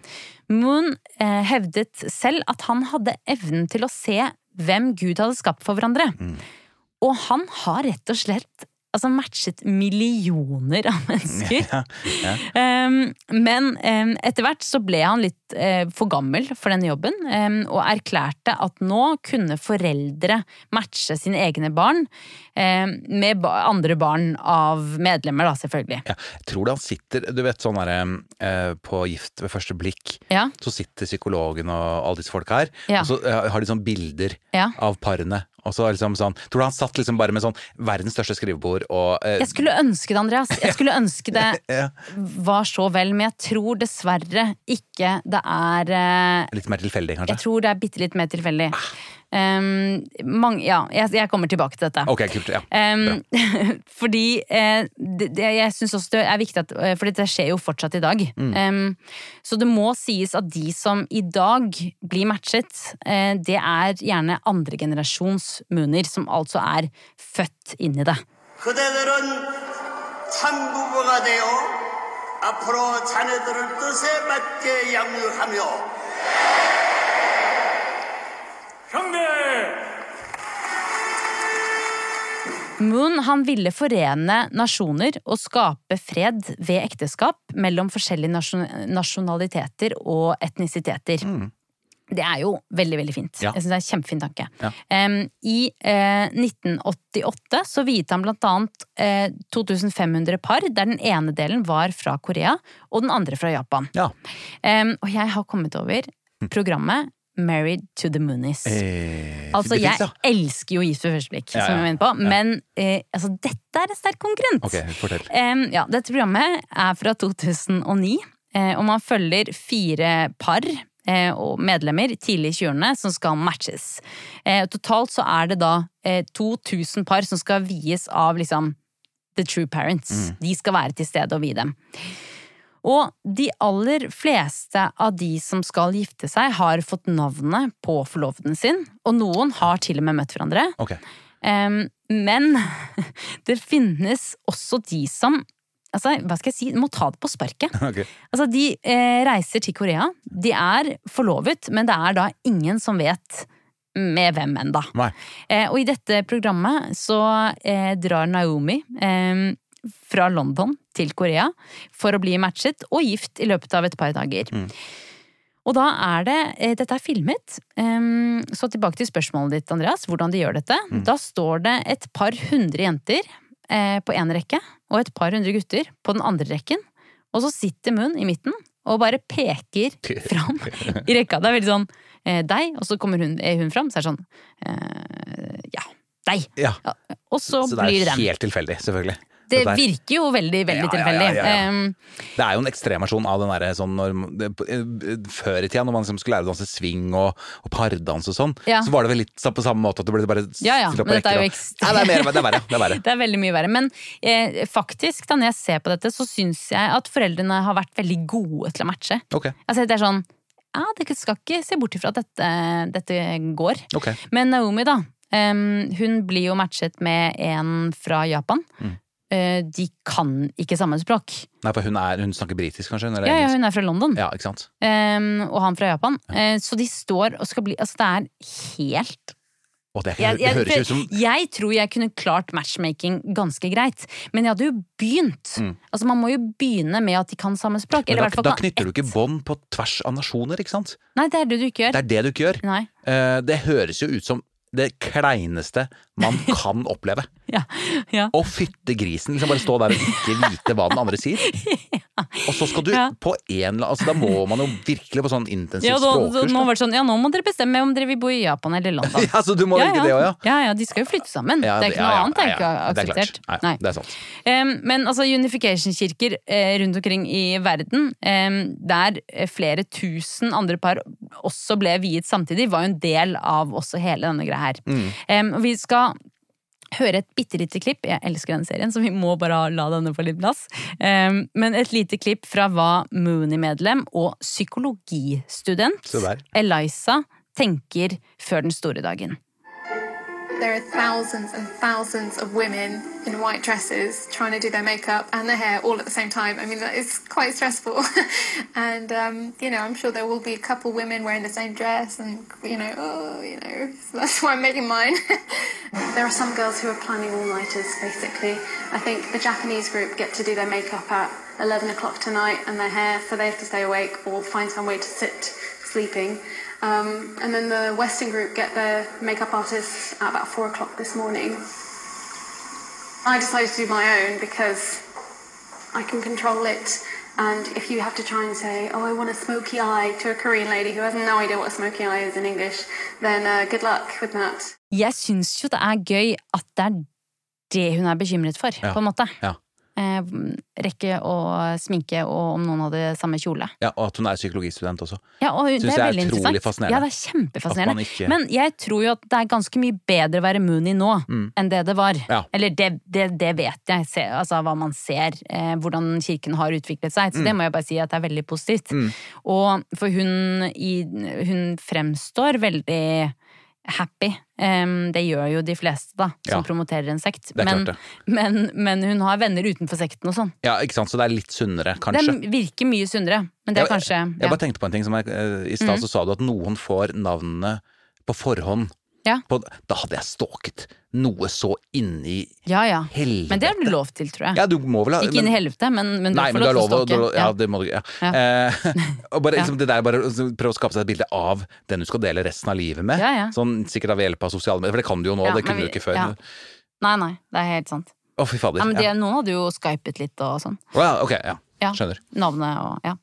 Moon eh, hevdet selv at han hadde evnen til å se hvem Gud hadde skapt for hverandre. Og han har rett og slett altså, matchet millioner av mennesker. Ja, ja. Um, men um, etter hvert så ble han litt uh, for gammel for denne jobben, um, og erklærte at nå kunne foreldre matche sine egne barn med ba andre barn av medlemmer, da, selvfølgelig. Ja. Jeg tror det han sitter Du vet sånn derre uh, På Gift ved første blikk, Ja, så sitter psykologen og alle disse folka her, og så uh, har de sånn bilder av parene. Og så liksom sånn Tror du han satt liksom bare med sånn verdens største skrivebord og eh, Jeg skulle ønske det, Andreas. Jeg skulle ønske det ja, var så vel, men jeg tror dessverre ikke det er eh, Litt mer tilfeldig, Jeg tror det er bitte litt mer tilfeldig. Um, mange, ja, jeg, jeg kommer tilbake til dette. Ok, kult. Ja. Um, fordi eh, det, det, jeg syns også det er viktig at eh, For dette skjer jo fortsatt i dag. Um, så det må sies at de som i dag blir matchet, eh, det er gjerne andregenerasjons Mooner, som altså er født inn i det. 그대들은 참부부가 되어 앞으로 자네들을 뜻에 맞게 양육하며 형제! Moon han ville forene nasjoner og skape fred ved ekteskap mellom forskjellige nasjon nasjonaliteter og etnisiteter. Det er jo veldig veldig fint. Ja. Jeg synes det er en Kjempefin tanke. Ja. Um, I uh, 1988 så viet han blant annet uh, 2500 par, der den ene delen var fra Korea og den andre fra Japan. ja. Um, og jeg har kommet over programmet Married to the Moonies. Eh, Altså, jeg ja. elsker jo Gift ved første blikk, Ja, som vi inne på, men eh, altså, dette er en sterk konkurrent. Okay, fortell. Em, ja, dette programmet er fra 2009, eh, og man følger fire par eh, og medlemmer tidlig i 20-årene som skal matches. Eh, totalt så er det da eh, 2000 par som skal vies av liksom the true parents. De skal være til stede og vie dem. Og de aller fleste av de som skal gifte seg, har fått navnet på forloveden sin, og noen har til og med møtt hverandre. Okay. Um, men det finnes også de som Altså, hva skal jeg si, må ta det på sparket. Okay. Altså, de eh, reiser til Korea. De er forlovet, men det er da ingen som vet med hvem enda. Eh, og i dette programmet så eh, drar Naomi eh, fra London til Korea for å bli matchet og gift i løpet av et par dager. Og da er det eh, Dette er filmet. Ehm, så tilbake til spørsmålet ditt, Andreas. Hvordan de gjør dette. Da står det et par hundre jenter eh, på én rekke, og et par hundre gutter på den andre rekken. Og så sitter Moon i midten og bare peker fram i rekka. Det er veldig sånn eh, deg, og så kommer hun, hun fram, så er det sånn ja, deg. Ja. Og så, Så det er helt tilfeldig, selvfølgelig. Det er- virker jo veldig, veldig tilfeldig. Det er jo en ekstremversjon av den derre sånn når det, Før i tida, når man liksom skulle lære å danse swing og, og pardans og sånn, så var det vel litt på samme måte at det ble bare Ja, ja, stilt opp på er rekker og- Ja, det er, mer, det er verre. Det er verre. Det er veldig mye verre. Men eh, faktisk, da når jeg ser på dette, så syns jeg at foreldrene har vært veldig gode til å matche. Okay. Altså, det er sånn Ja, dere skal ikke se bort ifra at dette, dette går. Okay. Men Naomi, da. Um, hun blir jo matchet med en fra Japan. Mm. Eh, de kan ikke samme språk. Nei, for hun, er, hun snakker britisk, kanskje? Ja, ja, hun er fra London. ja? Em, og han fra Japan. Eh, så de står og skal bli Altså, det er helt det, jeg, det høres ut som jeg tror jeg kunne klart matchmaking ganske greit, men jeg hadde jo begynt. Altså Man må jo begynne med at de kan samme språk. Mm. men da, da knytter du ikke bånd på tvers av nasjoner, ikke sant? Nei, det er det du ikke gjør. Det er det du ikke gjør. Nei. Uh, det høres jo ut som det kleineste man kan oppleve. Ja. ja. Å fytte grisen, liksom bare stå der og ikke vite hva den andre sier. Og så skal du på en altså Da må man jo virkelig på sånn intensivt Ja, språkkurs. nå sånn, ja, nå må dere bestemme om dere vil bo i Japan eller London. Ja, så du må velge det også, ja? ja, ja, de skal jo flytte sammen. Det er ikke noe annet jeg ikke har det er akseptert. Nei, det er sant. Um, men altså unification-kirker uh, rundt omkring i verden, um, der eh, flere tusen andre par også ble viet samtidig, var jo en del av også hele denne greia her. Mm. Um, og vi skal høre et bitte lite klipp, jeg elsker denne serien, så vi må bare la denne få litt plass. Em, men et lite klipp fra hva Mooney-medlem og psykologistudent Eliza tenker før den store dagen. There are thousands and thousands of women in white dresses trying to do their makeup and their hair all at the same time. I mean, that is quite stressful. and, um, you know, I'm sure there will be a couple women wearing the same dress and, you know, oh, you know, that's why I'm making mine. there are some girls who are planning all-nighters, basically. I think the Japanese group get to do their makeup at 11 o'clock tonight and their hair, so they have to stay awake or find some way to sit sleeping. Um, and then the Western group get their makeup artists at about four o'clock this morning. I decided to do my own because I can control it. And if you have to try and say, oh, I want a smoky eye to a Korean lady who has no idea what a smoky eye is in English, then uh, good luck with that. Jeg syns jo det er gøy at det er det hun er bekymret for, Ja. på en måte. Ja. Eh, rekke og sminke, og om noen hadde samme kjole. Ja, og at hun er psykologistudent også. Ja, og Synes det er jeg er utrolig interessant. fascinerende. Ja, det er kjempefascinerende. Ikke- Men jeg tror jo at det er ganske mye bedre å være Mooney nå enn det det var. Mm. Ja. Eller det, det, det vet jeg, se, altså hva man ser, eh, hvordan kirken har utviklet seg. Mm. Så det må jeg bare si at det er veldig positivt. Og for hun, i, hun fremstår veldig happy. Um, det gjør jo de fleste, da, som Ja. promoterer en sekt. Men, men, men hun har venner utenfor sekten og sånn. Ja, ikke sant, Så det er litt sunnere, kanskje. Det virker mye sunnere, men det er jeg, kanskje ja. Jeg bare tenkte på en ting som jeg, eh, I stad så sa du at noen får navnene på forhånd. Ja. På, da hadde jeg stalket noe så inni ja, ja. helvete. Men det har du lov til, tror jeg. Ja, du må vel ha Ikke inni inn i helvete, men, men du Nei, får men lov til å å stalke. ja, det må du ja. Eh, og bare liksom, det der bare å prøve å skape seg et bilde av den du skal dele resten av livet med. Ja, ja. Sånn Sikkert av hjelp av sosiale medier, for det kan du jo nå, det kunne vi- du ikke før. Nei, nei, det er helt sant. fy fader. Ja, men det. Noen hadde jo skypet litt og sånn. Oh, ja, ok, ja. Ja. Skjønner. Navnet og ja.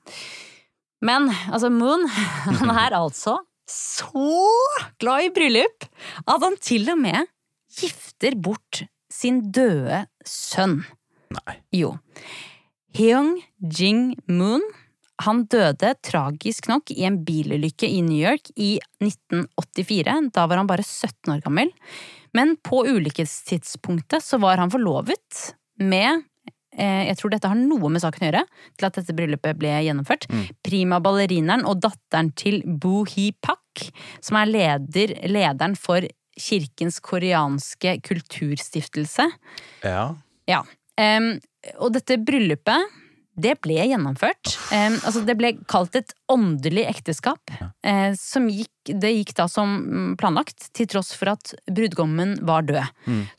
Men altså, Moon han er altså så glad i bryllup at han til og med gifter bort sin døde sønn. Nei. Jo. Heung Jing Moon han døde tragisk nok i en bilulykke i New York i 1984. Da var han bare 17 år gammel. Men på ulykkestidspunktet så var han forlovet med Jeg tror dette har noe med saken å gjøre, til at dette bryllupet ble gjennomført. Prima ballerineren og datteren til Bo Hee Pak, som er leder, lederen for Kirkens koreanske kulturstiftelse. Ja. Ja. Um, og dette bryllupet, det ble gjennomført. Um, altså det ble kalt et åndelig ekteskap. eh, som gikk, det gikk da som mm, planlagt, til tross for at brudgommen var død.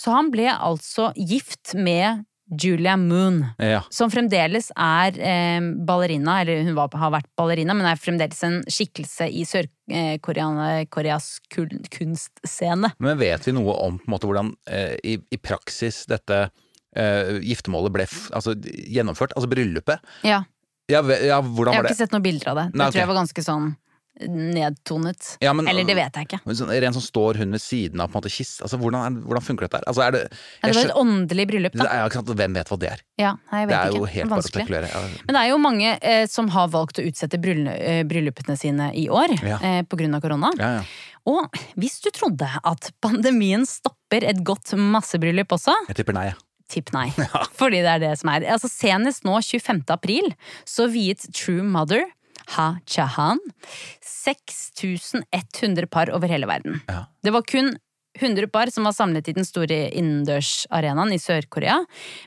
Så han ble altså gift med Julia Moon. Ja. Som fremdeles er eh, ballerina, eller hun var, har vært ballerina, men er fremdeles en skikkelse i Sør-Koreas kunstscene. Men vet vi noe om måte hvordan eh, i, i praksis dette eh, giftermålet ble altså, gjennomført? Altså bryllupet? Ja, Ja, ja Jeg har ikke sett noen bilder av det. Det Nei, tror jeg var ganske sånn nedtonet. Ja, men- Eller det vet jeg ikke. Men Sånn, ren som står hun ved siden av på en måte kiss altså, hvordan, hvordan funker dette her? Altså, er det, Ja, det var et åndelig bryllup, da. jo Hvem vet hva det er? Ja, jeg vet Det er ikke. jo helt bare å Vanskelig. spekulere. Ja. Men det er jo mange eh, som har valgt å utsette eh, bryllupene sine i år Ja. eh, av korona. Ja, ja. Og hvis du trodde at pandemien stopper et godt massebryllup også, Jeg tipper nei. jeg. tipp nei. Fordi det er det som er. Altså Senest nå, 25. april, så viet True Mother Ha Chahan 6100 par over hele verden. Ja. Det var kun 100 par som var samlet i den store innendørsarenaen i Sør-Korea.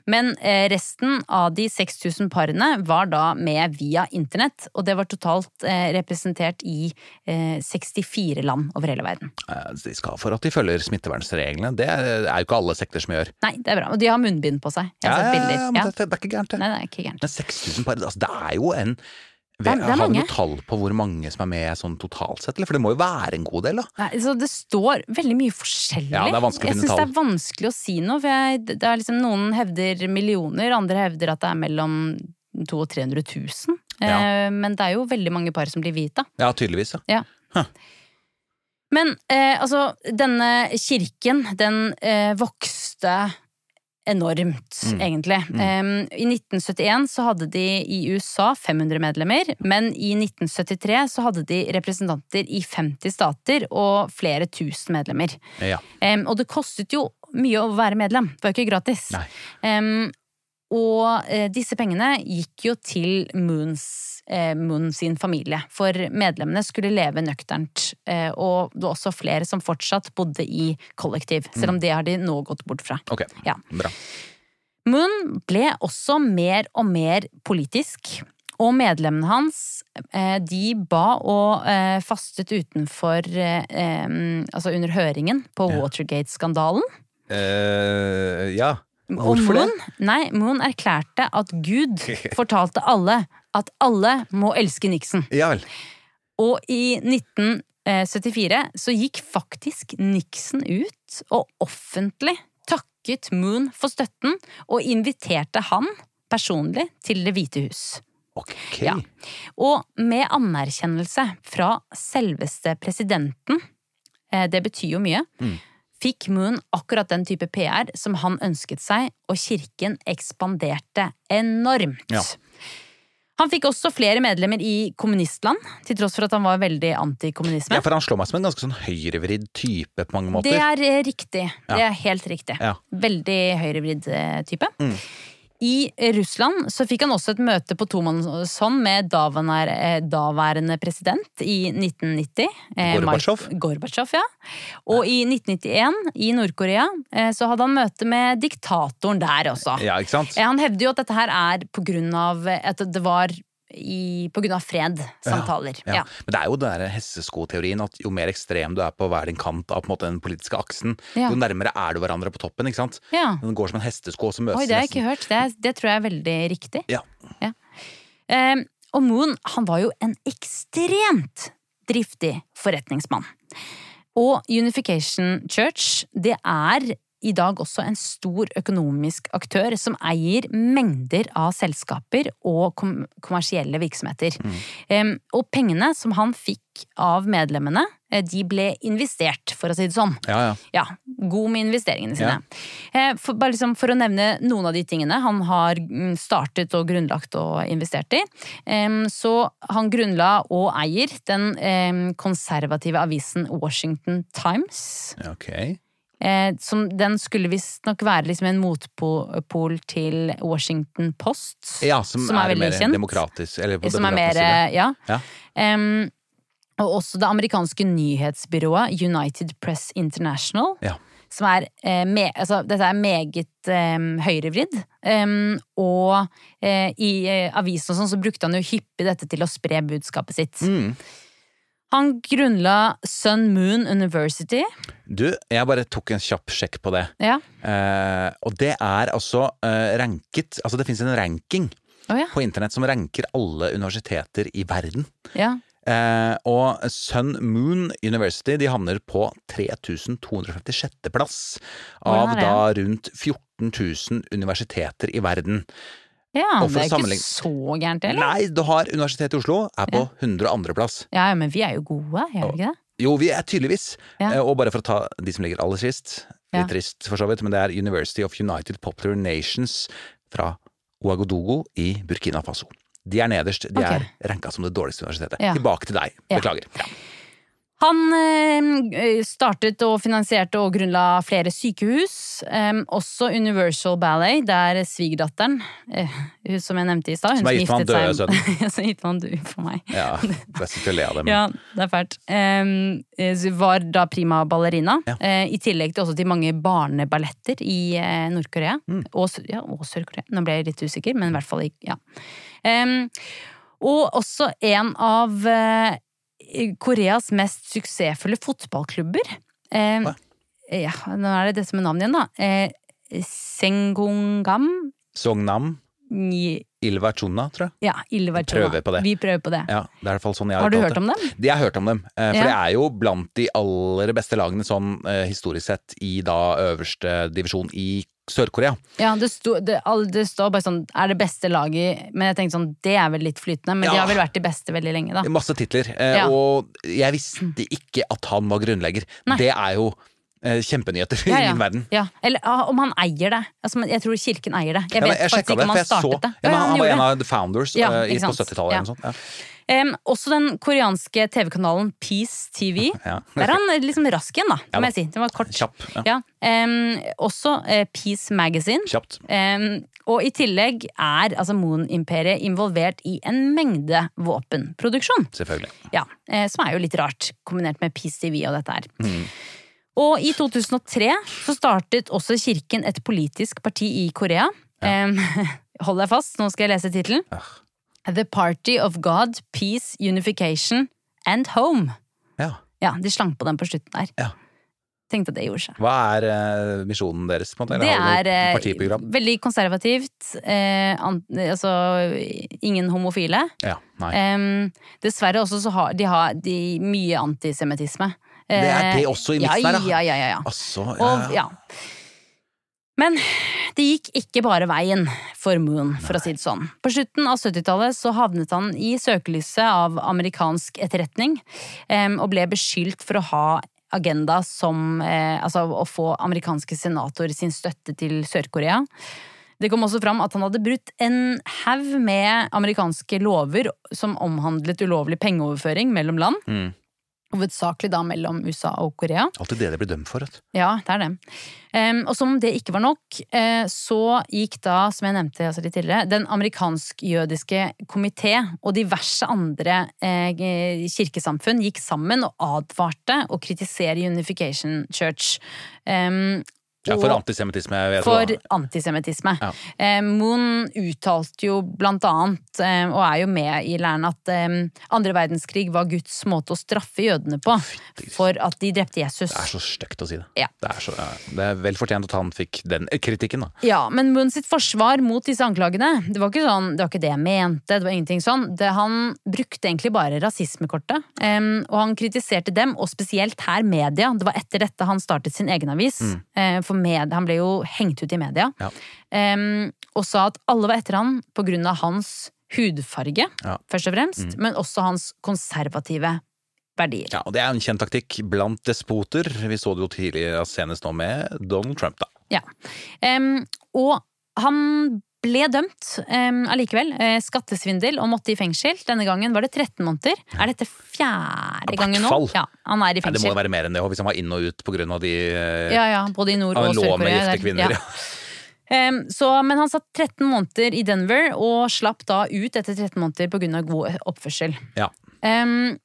Men eh, resten av de 6000 parene var da med via internett, og det var totalt eh, representert i eh, 64 land over hele verden. Eh, De skal for at de følger smittevernreglene. Det er jo ikke alle sekter som gjør. Nei, det er bra. Og de har munnbind på seg. Jeg har sett bilder. men Ja. det, det er ikke gærent, det. Nei, det er ikke gærent. Men 6000 par, altså, det er jo en Det er- det er Har vi noe tall på hvor mange som er med sånn totalt sett, eller? For det må jo være en god del, da? Nei, så det står veldig mye forskjellig. Ja, det er vanskelig å jeg finne syns det er vanskelig å si noe. For jeg, det er liksom, noen hevder millioner, andre hevder at det er mellom 200 og 300 000. Ja. Eh, men det er jo veldig mange par som blir da. Ja, tydeligvis. Ja. Men eh, altså, denne kirken, den eh, vokste enormt, Mm. egentlig. Em, I 1971 så hadde de i USA 500 medlemmer, men i 1973 så hadde de representanter i 50 stater og flere tusen medlemmer. ja. Um, og det kostet jo mye å være medlem, det var jo ikke gratis. Um, og uh, disse pengene gikk jo til Moons, Moon sin familie, for medlemmene skulle leve nøkternt. Eh, og det var også flere som fortsatt bodde i kollektiv, selv om det har de nå gått bort fra. Ok, Ja. bra. Moon ble også mer og mer politisk. Og medlemmene hans, eh, de ba og eh, fastet utenfor eh, Altså under høringen på Watergate-skandalen. Uh, ja. Og Moon, det? Moon, nei, Moon erklærte at Gud fortalte alle at alle må elske Nixon. Ja vel. Og i 1974 så gikk faktisk Nixon ut og offentlig takket Moon for støtten, og inviterte han personlig til Det hvite hus. Ok. Ja. Og med anerkjennelse fra selveste presidenten, eh, det betyr jo mye, Mm. Fikk Moon akkurat den type PR som han ønsket seg, og kirken ekspanderte enormt. Ja. Han fikk også flere medlemmer i kommunistland, til tross for at han var veldig antikommunisme. Ja, for han slår meg som en ganske sånn høyrevridd type på mange måter. Det er riktig. Ja. Det er helt riktig. Ja. Veldig høyrevridd eh, type. Mm. I Russland så fikk han også et møte på tomannshånd med daværende, eh, president i 1990. eh, Gorbatsjov. Gorbatsjov, ja. Og i 1991, i Nord-Korea, eh, så hadde han møte med diktatoren der også. Ja, ikke sant? Han hevder jo at dette her er på grunn av at det var i, på grunn av fred, samtaler. Ja. Ja. Men det er jo den hesseskoteorien at jo mer ekstrem du er på hver din kant av måte den politiske aksen, Ja. jo nærmere er du hverandre på toppen. ikke sant? Ja. Den går som en hestesko, så møtes Oi, det har jeg ikke hørt. Det, er, det tror jeg er veldig riktig. Ja. Eh, og Moon han var jo en ekstremt driftig forretningsmann. Og Unification Church det er i dag også en stor økonomisk aktør som eier mengder av selskaper og kom kommersielle virksomheter. Eh, og pengene som han fikk av medlemmene, eh, de ble investert, for å si det sånn. Ja, ja. Ja, god med investeringene sine. Eh, For, bare liksom for å nevne noen av de tingene han har mm, startet og grunnlagt og investert i. Så han grunnla og eier den konservative avisen Washington Times. Okay. Ok. Eh, Som den skulle visstnok være liksom en motpol til Washington Post. Ja, som, er, veldig mer kjent. demokratisk. Eller på Som er mer, ja. Ja. Um, og også det amerikanske nyhetsbyrået United Press International. Ja. Som er eh, me, altså, Dette er meget eh, høyrevridd. Um, og eh, i eh, avisen og sånn så brukte han jo hyppig dette til å spre budskapet sitt. Mm. Han grunnla Sun Moon University. Du, jeg bare tok en kjapp sjekk på det. Ja. Eh, og det er altså eh, ranket Altså det fins en ranking oh, ja. på internett som ranker alle universiteter i verden. ja. Eh, og Sun Moon University de havner på 3256. plass av oh, da rundt 14 000 universiteter i verden. Ja, Og for det er ikke så gærent, eller? Nei, du har Universitetet i Oslo, er på 102. plass. Ja, ja, men vi er jo gode, er vi ikke det? Jo, vi er tydeligvis. Ja. Eh, Og bare for å ta de som ligger aller sist. Ja. Litt trist, for så vidt, men det er University of United Popular Nations fra Ouagadougou i Burkina Faso. De er nederst. De okay. er ranka som det dårligste universitetet. Ja. Tilbake til deg. Beklager. Ja. Han eh, startet og finansierte og grunnla flere sykehus. eh, også Universal Ballet, der svigerdatteren, eh, som jeg nevnte i stad Som er gitt med han døde Ja, som gift med han døde for meg. Ja, jeg sitter og ler av det. men- Ja, det er fælt. Eh, var da prima ballerina. Ja. eh, I tillegg til også til mange barneballetter i eh, Nord-Korea. Mm. Og, ja, og Sør-Korea. Nå ble jeg litt usikker, men i hvert fall Ja. Og også en av eh, Koreas mest suksessfulle fotballklubber. Eh, ja, nå er det dette med navnet igjen, da. Eh, Sengungam. Songnam, Chuna, tror jeg. Ja, Ilvertuna. prøver på det. Vi prøver på det. Ja, det er i hvert fall sånn jeg Har du hørt om dem? De, jeg har hørt om dem. eh, For Ja. det er jo blant de aller beste lagene sånn eh, historisk sett i da øverste divisjon i Sør-Korea. Ja, det, sto, det, det står bare sånn Er det beste laget Men jeg tenkte sånn, det er vel litt flytende, men de har vel vært de beste veldig lenge, da. Masse titler. eh, Ja. Og jeg visste ikke at han var grunnlegger. Nei. Det er jo eh, kjempenyheter Ja, i min verden. Ja. Eller ah, om han eier det. Altså, jeg tror kirken eier det. Jeg Ja, jeg vet faktisk ikke om han startet så- det. Ja, men han, var en av the founders Ja, eh, i, på 70-tallet. Ja. Ja. Em, også den koreanske TV-kanalen Peace TV. Ja. Der er han liksom rask igjen, da, Ja da. jeg si. Den var kort. Kjapp. Ja. Ja. Em, også uh, Peace Magazine. Kjapt. Um, og i tillegg er altså Moon-imperiet involvert i en mengde våpenproduksjon. Selvfølgelig. Ja, uh, Som er jo litt rart, kombinert med Peace TV og dette her. Mm. Og i 2003 så startet også kirken et politisk parti i Korea. Em, hold deg fast, nå skal jeg lese tittelen. The Party of God, Peace, Unification and Home. Ja. Ja, de slang på den på slutten der. Ja. Tenkte at det gjorde seg. Hva er eh, misjonen deres? på en måte? Det Eller er eh, partiprogram? veldig konservativt. Eh, an, altså ingen homofile. Ja, nei. Em, dessverre også så har de, har de mye antisemittisme. Det er Eh, det også i ja, der her, da. Ja, ja, ja, ja. Altså, Og, ja. Men det gikk ikke bare veien for Moon, for å si det sånn. På slutten av 70-tallet så havnet han i søkelyset av amerikansk etterretning, og ble beskyldt for å ha agenda som eh, Altså å få amerikanske senatorer sin støtte til Sør-Korea. Det kom også fram at han hadde brutt en haug med amerikanske lover som omhandlet ulovlig pengeoverføring mellom land. Mm. Hovedsakelig da mellom USA og Korea. Alltid det de blir dømt for. du. Ja, det er det. Um, og som om det ikke var nok, uh, så gikk da, som jeg nevnte altså litt tidligere, den amerikansk-jødiske komité og diverse andre uh, kirkesamfunn gikk sammen og advarte og kritisere Unification Church. Em, Ja, for antisemittisme. for antisemittisme. Ja. Eh, Moon uttalte jo blant annet, eh, og er jo med i læren, at eh, andre verdenskrig var Guds måte å straffe jødene på. For at de drepte Jesus. Det er så stygt å si det. Ja. Det, er så, det er vel fortjent at han fikk den eh, kritikken, da. Ja, men Moon sitt forsvar mot disse anklagene, det var ikke, sånn, det, var ikke det jeg mente. det var ingenting sånn. Det, han brukte egentlig bare rasismekortet. em, og han kritiserte dem, og spesielt her media. Det var etter dette han startet sin egen avis. eh, for med, han ble jo hengt ut i media. Ja. Um, og sa at alle var etter han på grunn av hans hudfarge, Ja. først og fremst. Men også hans konservative verdier. Ja, og Det er en kjent taktikk blant despoter. Vi så det jo tidligere senest nå med Donald Trump, da. Ja. Um, og han ble dømt allikevel. eh, skattesvindel og måtte i fengsel. Denne gangen var det 13 måneder. Er dette fjerde ja, gangen nå? Ja, han er i Nei, det må jo være mer enn det, hvis han var inn og ut av de eh, Ja, ja, både i Nord- og Sør-Korea. gifte kvinner. Ja. Um, så, men han satt 13 måneder i Denver og slapp da ut etter 13 måneder pga. god oppførsel. Ja. Um,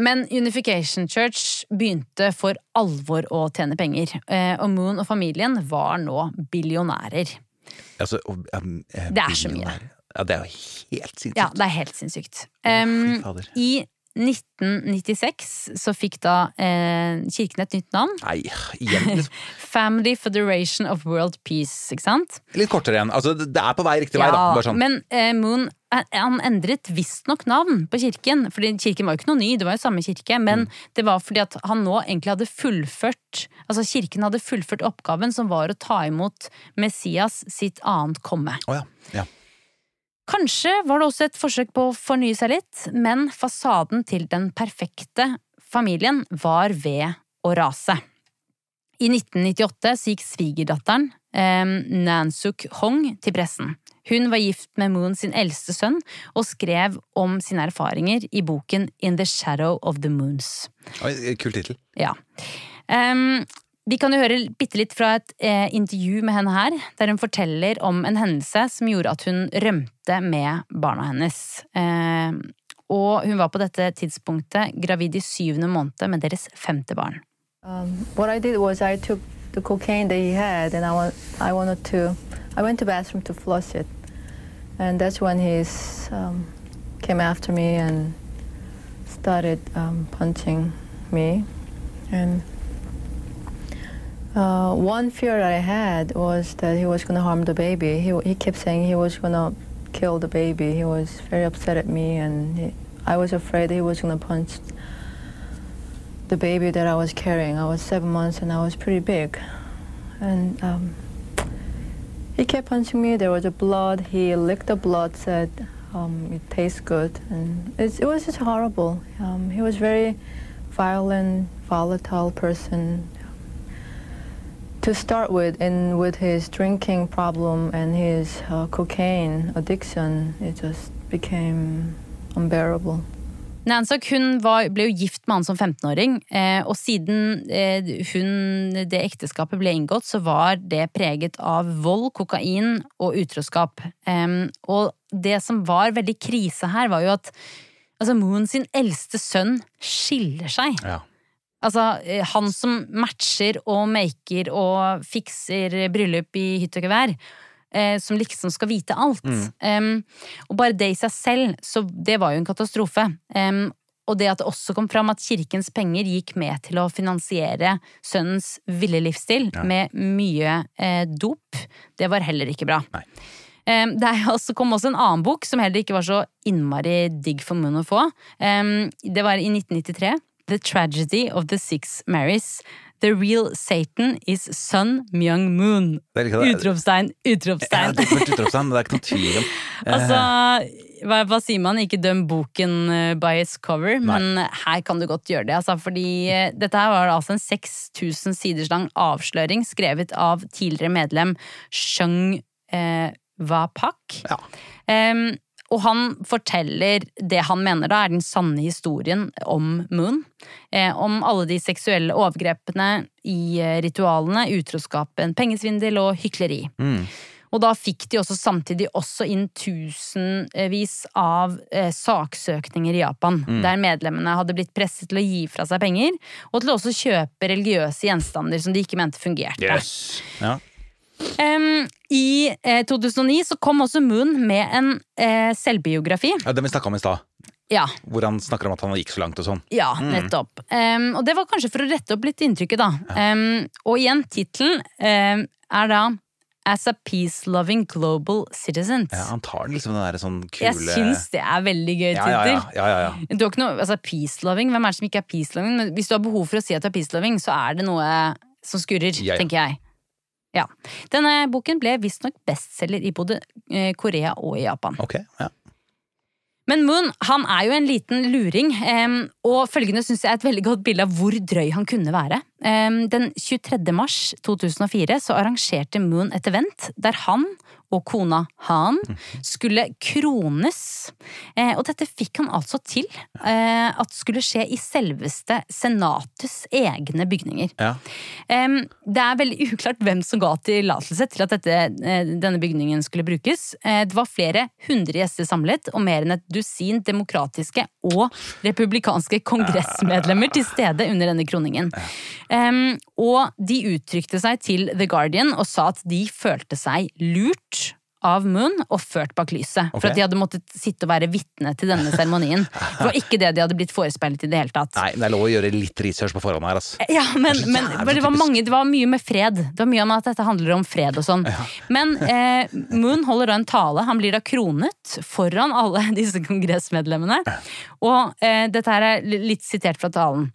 men Unification Church begynte for alvor å tjene penger. Eh, og Moon og familien var nå billionærer. Altså, um, eh, Det er så mye. Ja, det er jo helt sinnssykt. Ja, det er helt sinnssykt. Um, fader. I 1996 så fikk da eh, kirken et nytt navn. Nei, igjen. liksom. Family Federation of World Peace, ikke sant? Litt kortere igjen. Altså, det er på vei riktig vei, da. Bare sånn. Men eh, Moon han endret visstnok navn på kirken. fordi kirken var jo ikke noe ny, det var jo samme kirke. Men Mm. det var fordi at han nå egentlig hadde fullført Altså kirken hadde fullført oppgaven som var å ta imot Messias sitt annet komme. Oh, ja. ja. Kanskje var det også et forsøk på å fornye seg litt, men fasaden til den perfekte familien var ved å rase. I 1998 så gikk svigerdatteren, eh, Nansuk Hong, til pressen. Hun var gift med Moon sin eldste sønn, og skrev om sine erfaringer i boken In the Shadow of the Moons. Kul tittel. Ja. Um, vi kan jo høre bitte litt fra et eh, intervju med henne her, der hun forteller om en hendelse som gjorde at hun rømte med barna hennes. Eh, og hun var på dette tidspunktet gravid i syvende måned med deres femte barn. Um, what I did was I took the cocaine that he had, and I want I wanted to. I went to the bathroom to flush it, and that's when he um, came after me and started um, punching me, and. Uh, one fear that I had was that he was going to harm the baby. He, he kept saying he was going to kill the baby. He was very upset at me, and he, I was afraid he was going to punch the baby that I was carrying. I was seven months and I was pretty big. And um, he kept punching me. There was a blood. He licked the blood, said um, it tastes good. And it was just horrible. Um, he was very violent, volatile person to start with. And with his drinking problem and his uh, cocaine addiction, it just became unbearable. Nansok hun var, ble jo gift med han som 15-åring, eh, og siden eh, hun, det ekteskapet ble inngått, så var det preget av vold, kokain og utroskap. Eh, og det som var veldig krise her, var jo at altså Moon sin eldste sønn skiller seg. Ja. Altså, eh, han som matcher og maker og fikser bryllup i hytt og gevær. Eh, som liksom skal vite alt. Em, og bare det i seg selv, så det var jo en katastrofe. Um, og det at det også kom fram at kirkens penger gikk med til å finansiere sønnens ville livsstil med mye eh, dop, det var heller ikke bra. Nei. Um, det også, kom også en annen bok som heller ikke var så innmari digg for munnen å få. Um, det var i 1993. The Tragedy of the Six Marys. The real Satan is Sun Myung Moon. Ikke det. Utropstegn, Ja, utropstegn. men det er ikke noe tvil om. altså, hva, hva sier man? Ikke døm boken eh, by its cover, men her kan du godt gjøre det. Altså, fordi eh, dette her var altså en 6000 siders lang avsløring skrevet av tidligere medlem Sheng eh, Wapak. Ja. Em, og han forteller det han mener da er den sanne historien om Moon. Eh, om alle de seksuelle overgrepene i eh, ritualene, utroskapen, pengesvindel og hykleri. Og da fikk de også samtidig også inn tusenvis av eh, saksøkninger i Japan, der medlemmene hadde blitt presset til å gi fra seg penger, og til å også kjøpe religiøse gjenstander som de ikke mente fungerte. Yes. Ja. Em, I eh, 2009 så kom også Moon med en eh, selvbiografi. ja, Den vi snakka om i stad, Ja, hvor han snakker om at han gikk så langt og sånn. ja nettopp. Um, og det var kanskje for å rette opp litt inntrykket, da. Em, og igjen, tittelen um, er da As a peace-loving global citizens. Ja, han tar liksom den der sånn kule Jeg syns det er veldig gøy ja, ja, tittel. ja, ja, ja, ja. Du har ikke noe, altså Peace-loving, hvem er det som ikke er peace-loving? Men hvis du har behov for å si at du er peace-loving, så er det noe som skurrer, Ja, ja. tenker jeg. Ja. Denne boken ble visstnok bestselger i både eh, Korea og i Japan. Ok, ja. Men Moon han er jo en liten luring, og følgende syns jeg er et veldig godt bilde av hvor drøy han kunne være. Den 23. mars 2004 så arrangerte Moon et event der han og kona Han skulle krones. Eh, og dette fikk han altså til eh, at skulle skje i selveste Senatets egne bygninger. ja. Eh, det er veldig uklart hvem som ga tillatelse til at dette, eh, denne bygningen skulle brukes. Eh, det var flere hundre gjester samlet, og mer enn et dusin demokratiske og republikanske kongressmedlemmer til stede under denne kroningen. Og de uttrykte seg til The Guardian og sa at de følte seg lurt av Moon og ført bak lyset. Okay. For at de hadde måttet sitte og være vitne til denne seremonien. Det var ikke det de hadde blitt forespeilet i det hele tatt. Nei, men det er lov å gjøre litt research på forhånd her, altså. Ja, men, Det men det, var mange, det var mye med fred. Det var mye om at dette handler om fred og sånn. Men eh, Moon holder da en tale. Han blir da kronet foran alle disse kongressmedlemmene. Og eh, dette her er litt sitert fra talen.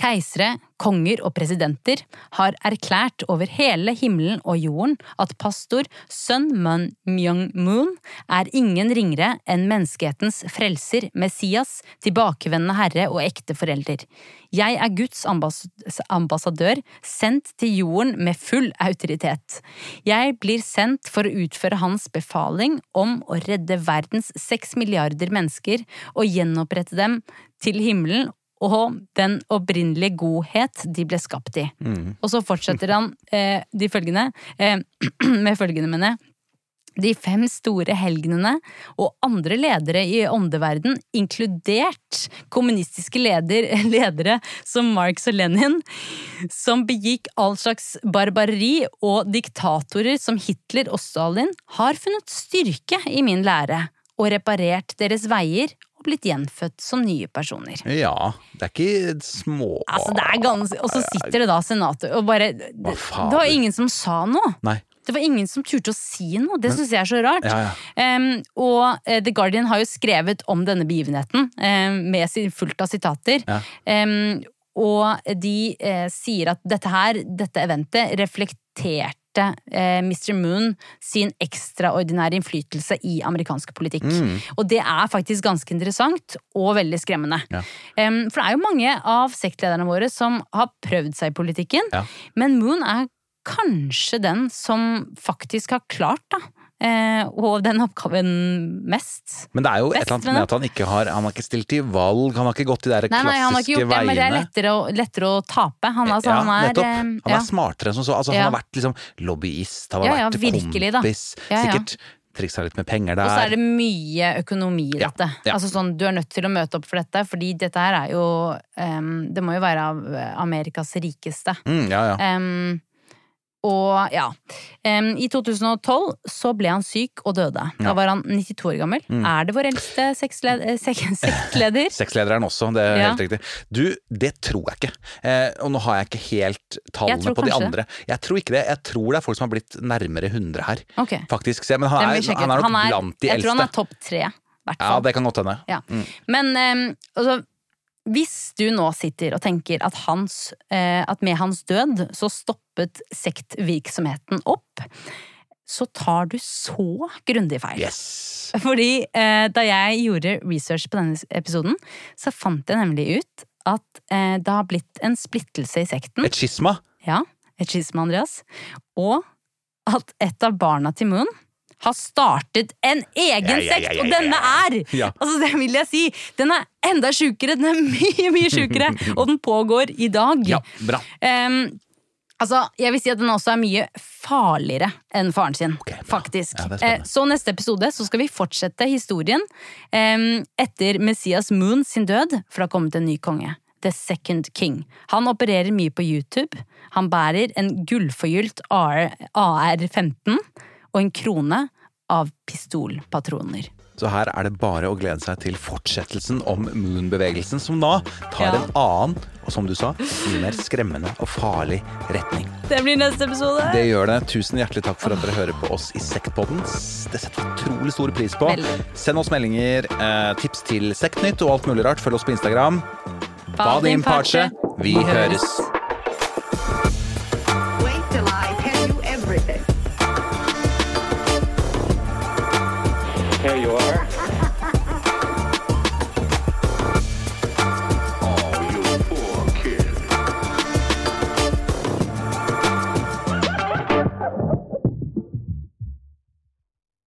Keisere, konger og presidenter har erklært over hele himmelen og jorden at pastor Sun Mun Myung Moon er ingen ringere enn menneskehetens frelser, Messias, tilbakevendende herre og ekte forelder. Jeg er Guds ambassadør, sendt til jorden med full autoritet. Jeg blir sendt for å utføre hans befaling om å redde verdens seks milliarder mennesker og gjenopprette dem til himmelen og den opprinnelige godhet de ble skapt i. Og så fortsetter han eh, de følgende, eh, med følgende, mener jeg. De fem store helgenene og andre ledere i åndeverden, inkludert kommunistiske leder, ledere som Marx og Lenin, som begikk all slags barbari, og diktatorer som Hitler og Stalin, har funnet styrke i min lære og reparert deres veier og blitt gjenfødt som nye personer. Ja, det er ikke små Altså, det er ganske Og så sitter det da senatet og bare Det, det var ingen som sa noe. Nei. Det var ingen som turte å si noe. Det syns jeg er så rart. Ja, ja. Um, og eh, The Guardian har jo skrevet om denne begivenheten um, med sin- fullt av sitater. Ja. Um, og de eh, sier at dette her, dette eventet, reflekterte eh, Mr. Moon sin ekstraordinære innflytelse i amerikansk politikk. Mm. Og det er faktisk ganske interessant og veldig skremmende. Ja. Um, for det er jo mange av sektlederne våre som har prøvd seg i politikken, Ja. men Moon er kanskje den som faktisk har klart da, og den oppgaven mest. Men det er jo et eller annet med at han ikke har Han har ikke stilt til valg, han har ikke gått de der Nei, nei, han har ikke klassiske veiene. det, men det er lettere å, lettere å tape. Han, altså, ja, han er, nettopp. eh, Han ja. er smartere enn som så. Altså, Ja. Han har vært liksom lobbyist, han har Ja, ja, vært virkelig, kompis. Ja, ja. Sikkert triksa litt med penger der. Og så er det mye økonomi i dette. ja. Altså sånn, Du er nødt til å møte opp for dette, fordi dette her er jo um, Det må jo være av eh, Amerikas rikeste. mm, ja, ja. Og ja. Um, I 2012 så ble han syk og døde. Ja. Da var han 92 år gammel. Er det vår eldste seksleder? Seksleder sek sektleder? Sekslederen også, det er Ja. helt riktig. Du, det tror jeg ikke. Eh, og nå har jeg ikke helt tallene på de andre. det. Jeg tror ikke det. Jeg tror det er folk som har blitt nærmere 100 her. okay. Faktisk. Men er, han er, nok han er blant de jeg tror han er topp tre. hvert Ja, det kan godt hende. Ja. Mm. Men um, altså, hvis du nå sitter og tenker at, hans, eh, at med hans død så stoppet sektvirksomheten opp, så tar du så grundig feil. Yes! Fordi eh, da jeg gjorde research på denne episoden, så fant jeg nemlig ut at eh, det har blitt en splittelse i sekten. Et skisma. Ja, et skisma, Andreas. Og at et av barna til Moon har startet en egen sekt, og denne er! Altså, det vil jeg si! Den er enda sjukere! Den er mye, mye sjukere! og den pågår i dag. Ja, bra. Um, altså, jeg vil si at den også er mye farligere enn faren sin, okay, faktisk. Ja. Eh, så neste episode så skal vi fortsette historien um, etter Messias Moon sin død, for det har kommet en ny konge. The Second King. Han opererer mye på YouTube. Han bærer en gullforgylt AR-15 og en krone av pistolpatroner. Så her er det bare å glede seg til fortsettelsen om Moon-bevegelsen, som da tar Ja. en annen, og som du sa, mye mer skremmende og farlig retning. Det blir neste episode! Det gjør det. Tusen hjertelig takk for at dere hører på oss i Sektpodden. Det setter vi utrolig stor pris på. Veldig. Send oss meldinger, eh, tips til Sektnytt og alt mulig rart. Følg oss på Instagram. Badim parche? Vi høres. There you are.